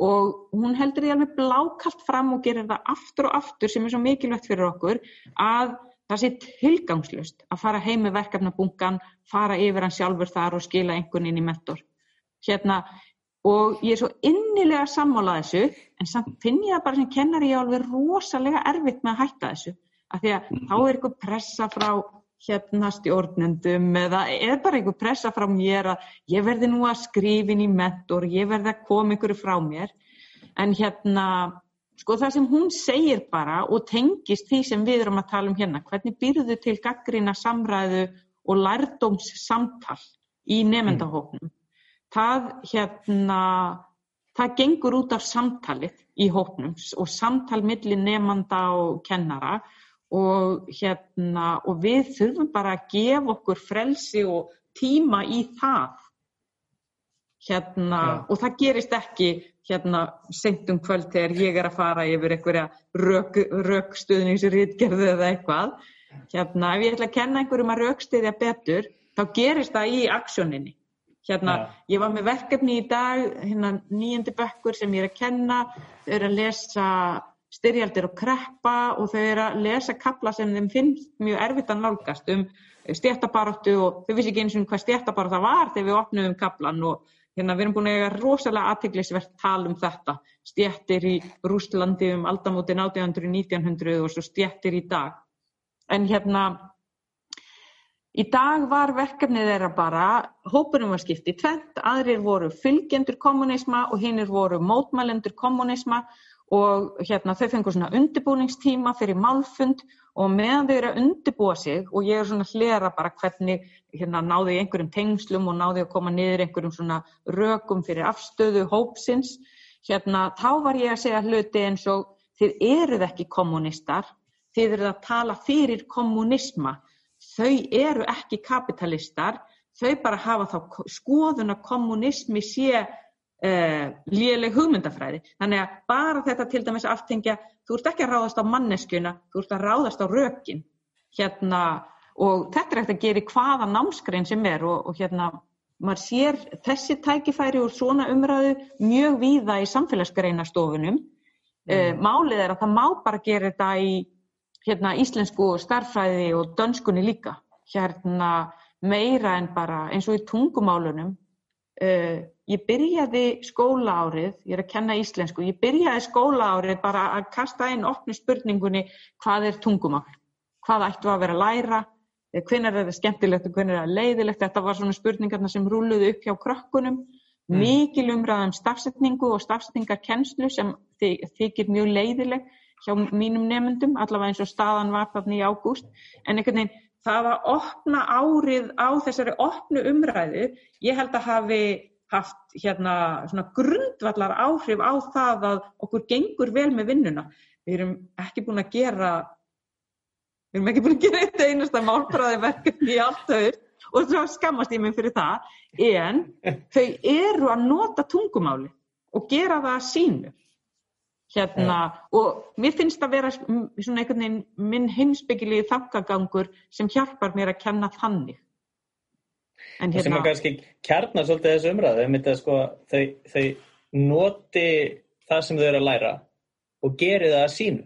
og hún heldur því alveg blákalt fram og gerir það aftur og aftur sem er svo mikilvægt fyrir okkur að það sé tilgangslust að fara heim með verkefnabungan, fara yfir hann sjálfur þar og skila einhvern inn í mentor. Hérna, og ég er svo innilega sammálað þessu en samt finn ég það bara sem kennar ég alveg rosalega erfitt með að hætta þessu því að þá er eitthvað pressa frá hérna stjórnendum eða er bara einhver pressa frá mér að ég verði nú að skrifin í mentor, ég verði að koma einhverju frá mér. En hérna sko það sem hún segir bara og tengist því sem við erum að tala um hérna, hvernig byrðu til gaggrina samræðu og lærdómssamtal í nefndahóknum. Það hérna, það gengur út af samtalið í hóknum og samtal millir nefnda og kennara. og, hérna, og við þurfum bara að gefa okkur frelsi og tíma í það hérna, ja. og það gerist ekki hérna sent um kvöld þegar ég er að fara yfir einhverja rökstuðningsrýtgerðu eða eitthvað hérna, ef ég ætla að kenna einhverjum að rökstuðja betur þá gerist það í aksjóninni hérna, ja. ég var með verkefni í dag hérna nýjandi bökkur sem ég er að kenna þau eru að lesa styrjaldir og kreppa og þau eru að lesa kapla sem þeim finnst mjög erfitt að nálgast um stjættabaróttu og þau vissi ekki eins og hvað stjættabarótta var þegar við opnum kaplan og hérna við erum búin að eiga rosalega aðteglisvert tal um þetta. Stjættir í Rústlandi um aldamótin 1800-1900 og svo stjættir í dag. En hérna í dag var verkefnið þeirra bara hópurum var skipt í tvent aðrir voru fylgjendur kommunisma og hinnir voru mótmælendur kommunisma og hérna þau fengur svona undirbúningstíma fyrir málfund og meðan þau eru að undirbúa sig og ég er svona hlera bara hvernig hérna náðu í einhverjum tengslum og náðu að koma niður einhverjum svona rökum fyrir afstöðu hópsins, hérna þá var ég að segja hluti eins og þið eruð ekki kommunistar, þið eruð að tala fyrir kommunisma, þau eru ekki kapitalistar, þau bara hafa þá skoðun að kommunismi sé uh, léleg hugmyndafræði. Þannig að bara þetta til dæmis aftengja, þú ert ekki að ráðast á manneskjuna, þú ert að ráðast á rökin. Hérna, og þetta er ekkert að gera hvaða námskrein sem er og, og hérna, maður sér þessi tækifæri úr svona umræðu mjög víða í samfélagsgreinastofunum. Mm. Uh, málið er að það má bara gera þetta í hérna, íslensku starfræði og dönskunni líka. Hérna meira en bara eins og í tungumálunum. Uh, ég byrjaði skólaárið, ég er að kenna íslensku, ég byrjaði skólaárið bara að kasta einn opni spurningunni hvað er tungumál, hvað ættu að vera að læra, eh, hvenar er það skemmtilegt og hvenar er það leiðilegt, þetta var svona spurningarna sem rúluði upp hjá krökkunum, mm. mikil umræðum stafsetningu og stafsetningarkennslu sem þykir mjög leiðileg hjá mínum nefndum, allavega eins og staðan var þarna í ágúst, en einhvern veginn það að opna árið á þessari opnu umræðu, ég held að hafi haft hérna svona grundvallar áhrif á það að okkur gengur vel með vinnuna. Við erum ekki búin að gera við erum ekki búin að gera eitt einasta málfræði verkefni í allt auður og svo skammast ég mig fyrir það en þau eru að nota tungumáli og gera það sínu. Hérna og mér finnst að vera svona einhvern veginn minn heimsbyggilegi þakkagangur sem hjálpar mér að kenna þannig
En hérna... sem að kannski kjarnar svolítið þessu umræðu að sko, þau, þau noti það sem þau eru að læra og geri það að sínu.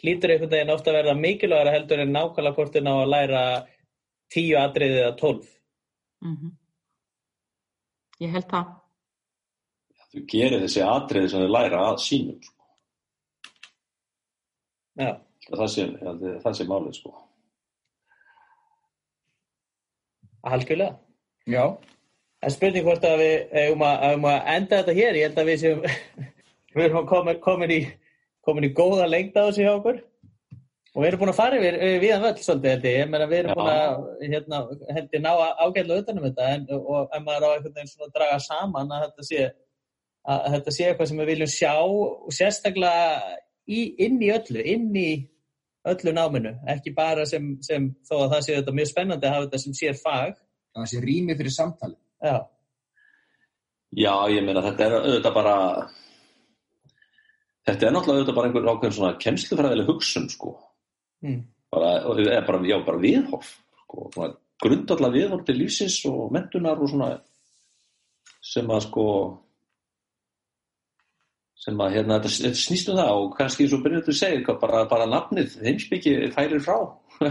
Hlýtur einhvern veginn ofta að verða mikilvægara heldur en nákvæmlega hvort þau ná að læra tíu atriðið eða tólf. Mm -hmm.
Ég held það.
Þú gerir þessi atriðið sem þau læra að sínu sko.
Já.
Það sé, það sé málið sko
Algjörlega.
Já.
En spurning hvort að við um að, um að enda þetta hér, ég held að við séum, við erum komin, komin, í, komin í góða lengta á þessu hjá okkur og við erum búin að fara yfir viðan völd svolítið held ég, ég meina við erum Já. búin að hérna, held ég ná ágæðlega utanum þetta en, og ef maður á einhvern veginn svona að draga saman að þetta sé, að þetta sé eitthvað sem við viljum sjá og sérstaklega í, inn í öllu, inn í öllu náminu, ekki bara sem, sem þó að það sé þetta mjög spennandi að hafa þetta sem sér fag.
Það sé rými fyrir samtali.
Já.
Já, ég meina þetta er auðvitað bara þetta er náttúrulega auðvitað bara einhver ákveðin svona kemslufræðileg hugsun sko. Mm. Bara, eða bara, já, bara viðhorf sko, grundallega viðhorf til lífsins og mentunar og svona sem að sko sem að hérna, þetta snýst um það og kannski eins og Bryndur segir, bara, bara nafnið heimsbyggi færir frá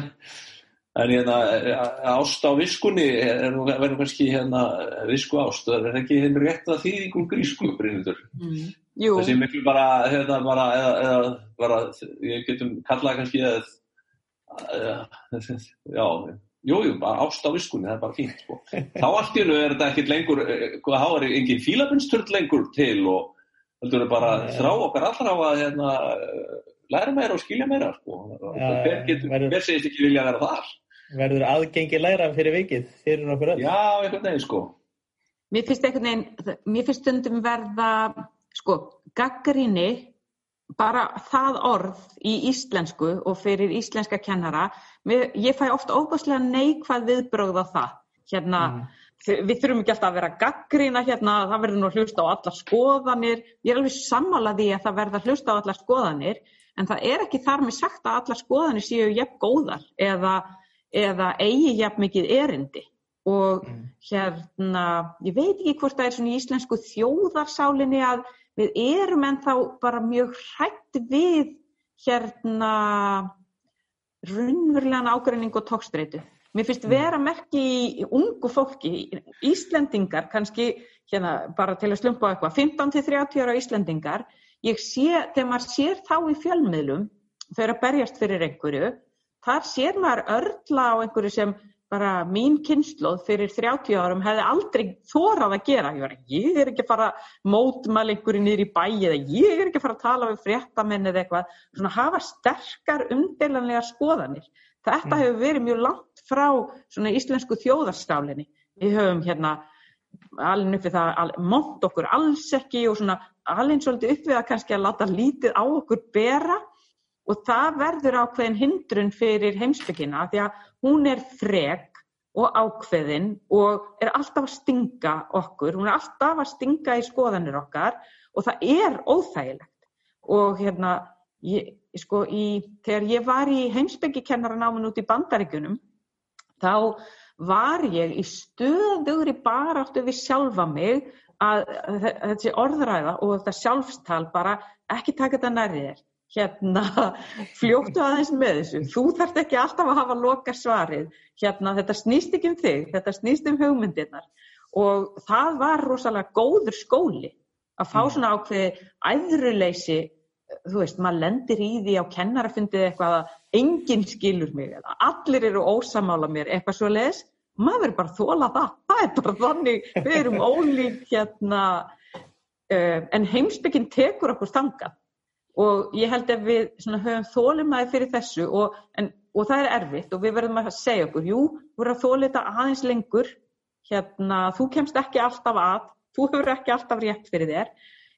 en hérna ást á viskunni verður kannski hérna visku ást, það er ekki hérna rétt að þýðingum grísku Bryndur mm. þessi miklu bara hérna bara, eða, eða bara, ég getum kallað kannski eða já, jújú, bara ást á viskunni, það er bara fínt sko. þá allt í hennu er þetta ekkert lengur, eh, hvað þá er engin fílabinsturð lengur til og heldur við bara ja. þrá okkar allra á að hérna, læra meira og skilja meira sko. ja, hver, getur, verður, hver segist ekki vilja að vera þar?
Verður aðgengi læra fyrir vikið fyrir okkur öll?
Já, einhvern veginn sko.
Mér finnst einhvern veginn mér finnst stundum verða sko, gaggrinni bara það orð í íslensku og fyrir íslenska kennara mér, ég fæ ofta óbúslega neikvað viðbröð á það. Hérna mm við þurfum ekki alltaf að vera gaggrína hérna, það verður nú að hlusta á alla skoðanir, ég er alveg sammálaði að það verður að hlusta á alla skoðanir, en það er ekki þar með sagt að alla skoðanir séu jafn góðar eða, eða eigi jafn mikið erindi. Og mm. hérna, ég veit ekki hvort það er svona í íslensku þjóðarsálinni að við erum en þá bara mjög hrætt við hérna raunverulegan ágræning og tókstreitu. Mér finnst mm. vera merki í ungu fólki, Íslendingar, kannski hérna, bara til að slumpa eitthvað, 15-30 ára Íslendingar, ég sé, þegar maður sér þá í fjölmiðlum, þau eru að berjast fyrir einhverju, þar sér maður örla á einhverju sem bara mín kynnslóð fyrir 30 árum hefði aldrei þórað að gera. Ég, var, ég er ekki að fara mótmæl einhverju nýri í bæi eða ég er ekki að fara að tala við fréttamenn eða eitthvað, svona hafa sterkar umdelanlega skoðanir. Þetta mm. hefur verið mjög langt frá svona íslensku þjóðarskálinni. Við höfum hérna alveg uppið það, mótt okkur alls ekki og svona alveg svolítið uppið að kannski að láta lítið á okkur bera og það verður ákveðin hindrun fyrir heimsbyggina því að hún er frek og ákveðin og er alltaf að stinga okkur, hún er alltaf að stinga í skoðanir okkar og það er óþægilegt og hérna ég, sko, í, þegar ég var í heimsbyggikennaran út í bandaríkunum þá var ég í stöðugri baráttu við sjálfa mig að þessi orðræða og þetta sjálfstal bara ekki taka þetta nærrið þér. Hérna, fljóttu aðeins með þessu. Þú þarft ekki alltaf að hafa loka svarið hérna, þetta snýst ekki um þig þetta snýst um hugmyndirnar. Og það var rosalega góður skóli að fá mm. svona ákveði æðruleysi, þú veist maður lendir í því á kennarafundið eitthvað að enginn skilur mig allir eru ósamála mér, eitthvað svo les maður er bara þóla það. Það er bara þannig, við erum ólík hérna uh, en heimsbygginn tekur okkur þangað. Og ég held að við höfum þólumæði fyrir þessu og, en, og það er erfitt og við verðum að segja okkur, jú, þú verður að þólita aðeins lengur, hérna, þú kemst ekki alltaf að, þú hefur ekki alltaf rétt fyrir þér,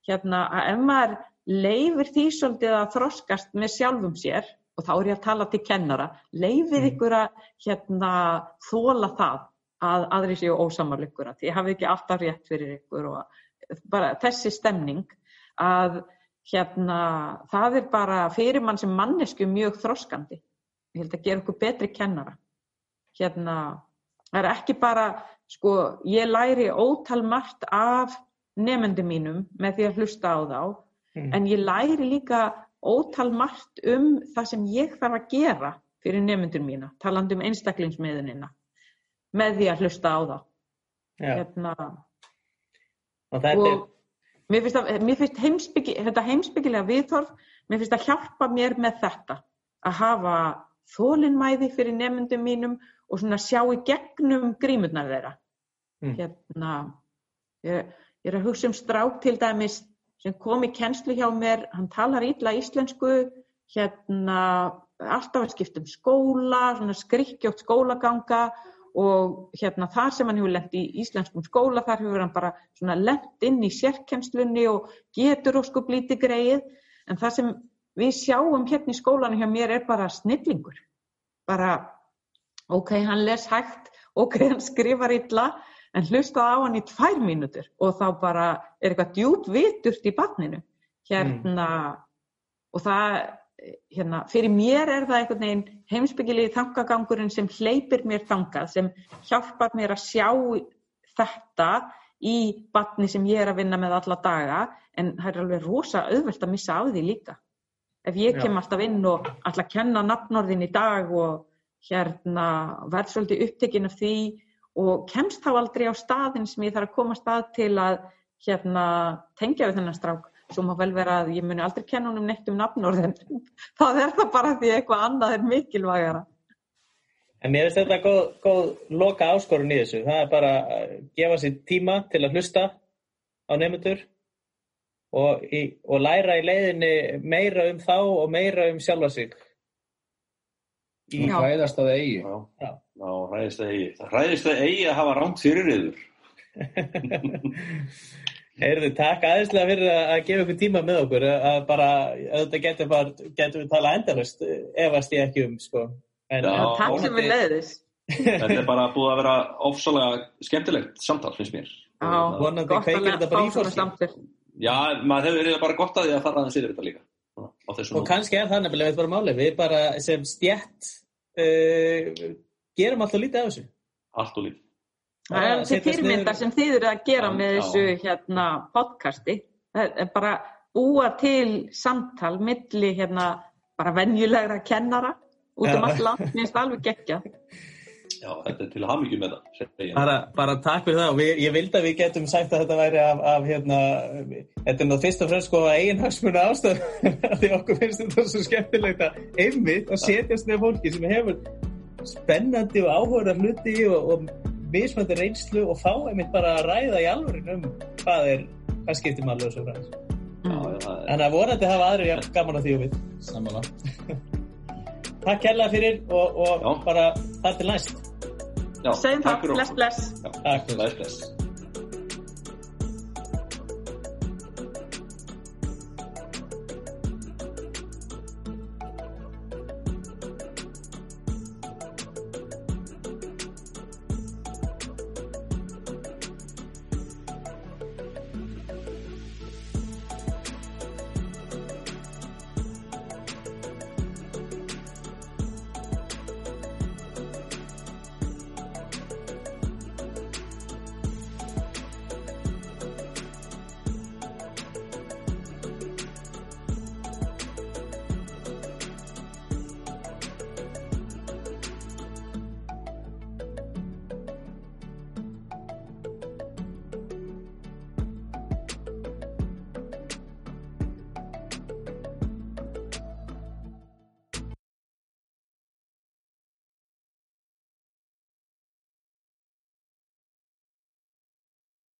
hérna, að ef maður leifir því svolítið að þroskast með sjálfum sér, og þá er ég að tala til kennara, leifið mm. ykkur að hérna, þóla það að aðri séu ósamarleikur, að því hafið ekki alltaf rétt fyrir ykkur og bara þessi stemning að hérna, það er bara fyrir mann sem mannesku mjög þroskandi. Ég held að gera okkur betri kennara. Hérna, það er ekki bara, sko, ég læri ótal margt af nefndu mínum með því að hlusta á þá, mm. en ég læri líka ótal margt um það sem ég þarf að gera fyrir nefndur mína, taland um einstaklingsmiðunina, með því að hlusta á þá.
Já. Hérna, og þetta er
Mér finnst, að, mér finnst heimsbyggi, þetta heimsbyggilega viðþorf, mér finnst að hjálpa mér með þetta, að hafa þólinnmæði fyrir nefndum mínum og svona sjá í gegnum grímurnar þeirra. Mm. Hérna, ég, ég er að hugsa um strák til dæmis sem kom í kennslu hjá mér, hann talar ítla íslensku, hérna, alltaf að skipta um skóla, svona skrikkjótt skólaganga og hérna þar sem hann hefur lendt í íslenskum skóla þar hefur hann bara svona lendt inn í sérkennslunni og getur og sko blíti greið en það sem við sjáum hérna í skólanu hjá mér er bara snillingur. Bara ok, hann les hægt ok, hann skrifar illa en hlusta á hann í tvær mínútur og þá bara er eitthvað djúpt viturt í barninu hérna mm. og það hérna, fyrir mér er það einhvern veginn heimsbyggilegi þangagangurinn sem hleypir mér þangað, sem hjálpar mér að sjá þetta í batni sem ég er að vinna með alla daga, en það er alveg rosa auðvelt að missa á því líka. Ef ég kem Já. alltaf inn og alltaf kenna nafnorðin í dag og hérna verð svolítið upptekinn af því og kemst þá aldrei á staðin sem ég þarf að koma stað til að hérna tengja við þennan strák. Svo má vel vera að ég muni aldrei kenna honum neitt um nafnorðin. Það er það bara því eitthvað annað er mikilvægara.
En mér finnst þetta góð, góð loka áskorun í þessu. Það er bara að gefa sér tíma til að hlusta á nefndur og, og læra í leiðinni meira um þá og meira um sjálfa sig.
Í hræðast að eigi.
Já, Já. Já hræðist að eigi það hræðist að eigi að hafa rámt fyrir yfir
Heyrðu, takk aðeinslega fyrir að gefa ykkur tíma með okkur að bara, auðvitað getur, bara, getur við tala endalust efast ég ekki um, sko.
En, Já, takk sem við leiðis.
Þetta er bara búið að vera ofsalega skemmtilegt samtal, finnst mér.
Já, vonandi kveikir þetta bara í fólki.
Já, maður hefur verið bara gott að því að fara aðeins yfir þetta líka.
Og kannski er það nefnilega eitthvað máli. Við bara sem stjætt uh, gerum alltaf lítið af þessu.
Alltaf lítið.
Það er þessi fyrirmyndar sem þið eru að gera með þessu hérna, podcasti. Það er bara búa til samtal milli hérna, bara venjulegra kennara út um all land. Mér finnst það alveg geggja.
Já, þetta er til að mikið með það.
Bara, bara takk fyrir það. Við, ég vildi að við getum sagt að þetta væri af, af hérna, þetta er náttúrulega fyrst og fremst sko eiginhagsmuna ástöð því okkur finnst þetta svo skemmtilegt að einmitt að setjast nefn fólki sem hefur spennandi og áhuga hluti og, og mismöndi reynslu og fá einmitt bara að ræða í alveg um hvað er, hvað skiptir maður lög svo frá þessu. Þannig að vorandi hafa aðri gaman að því og við.
Samanlega.
Takk kærlega fyrir og, og bara það til næst.
Segjum það, bless bless.
Takk, bless bless.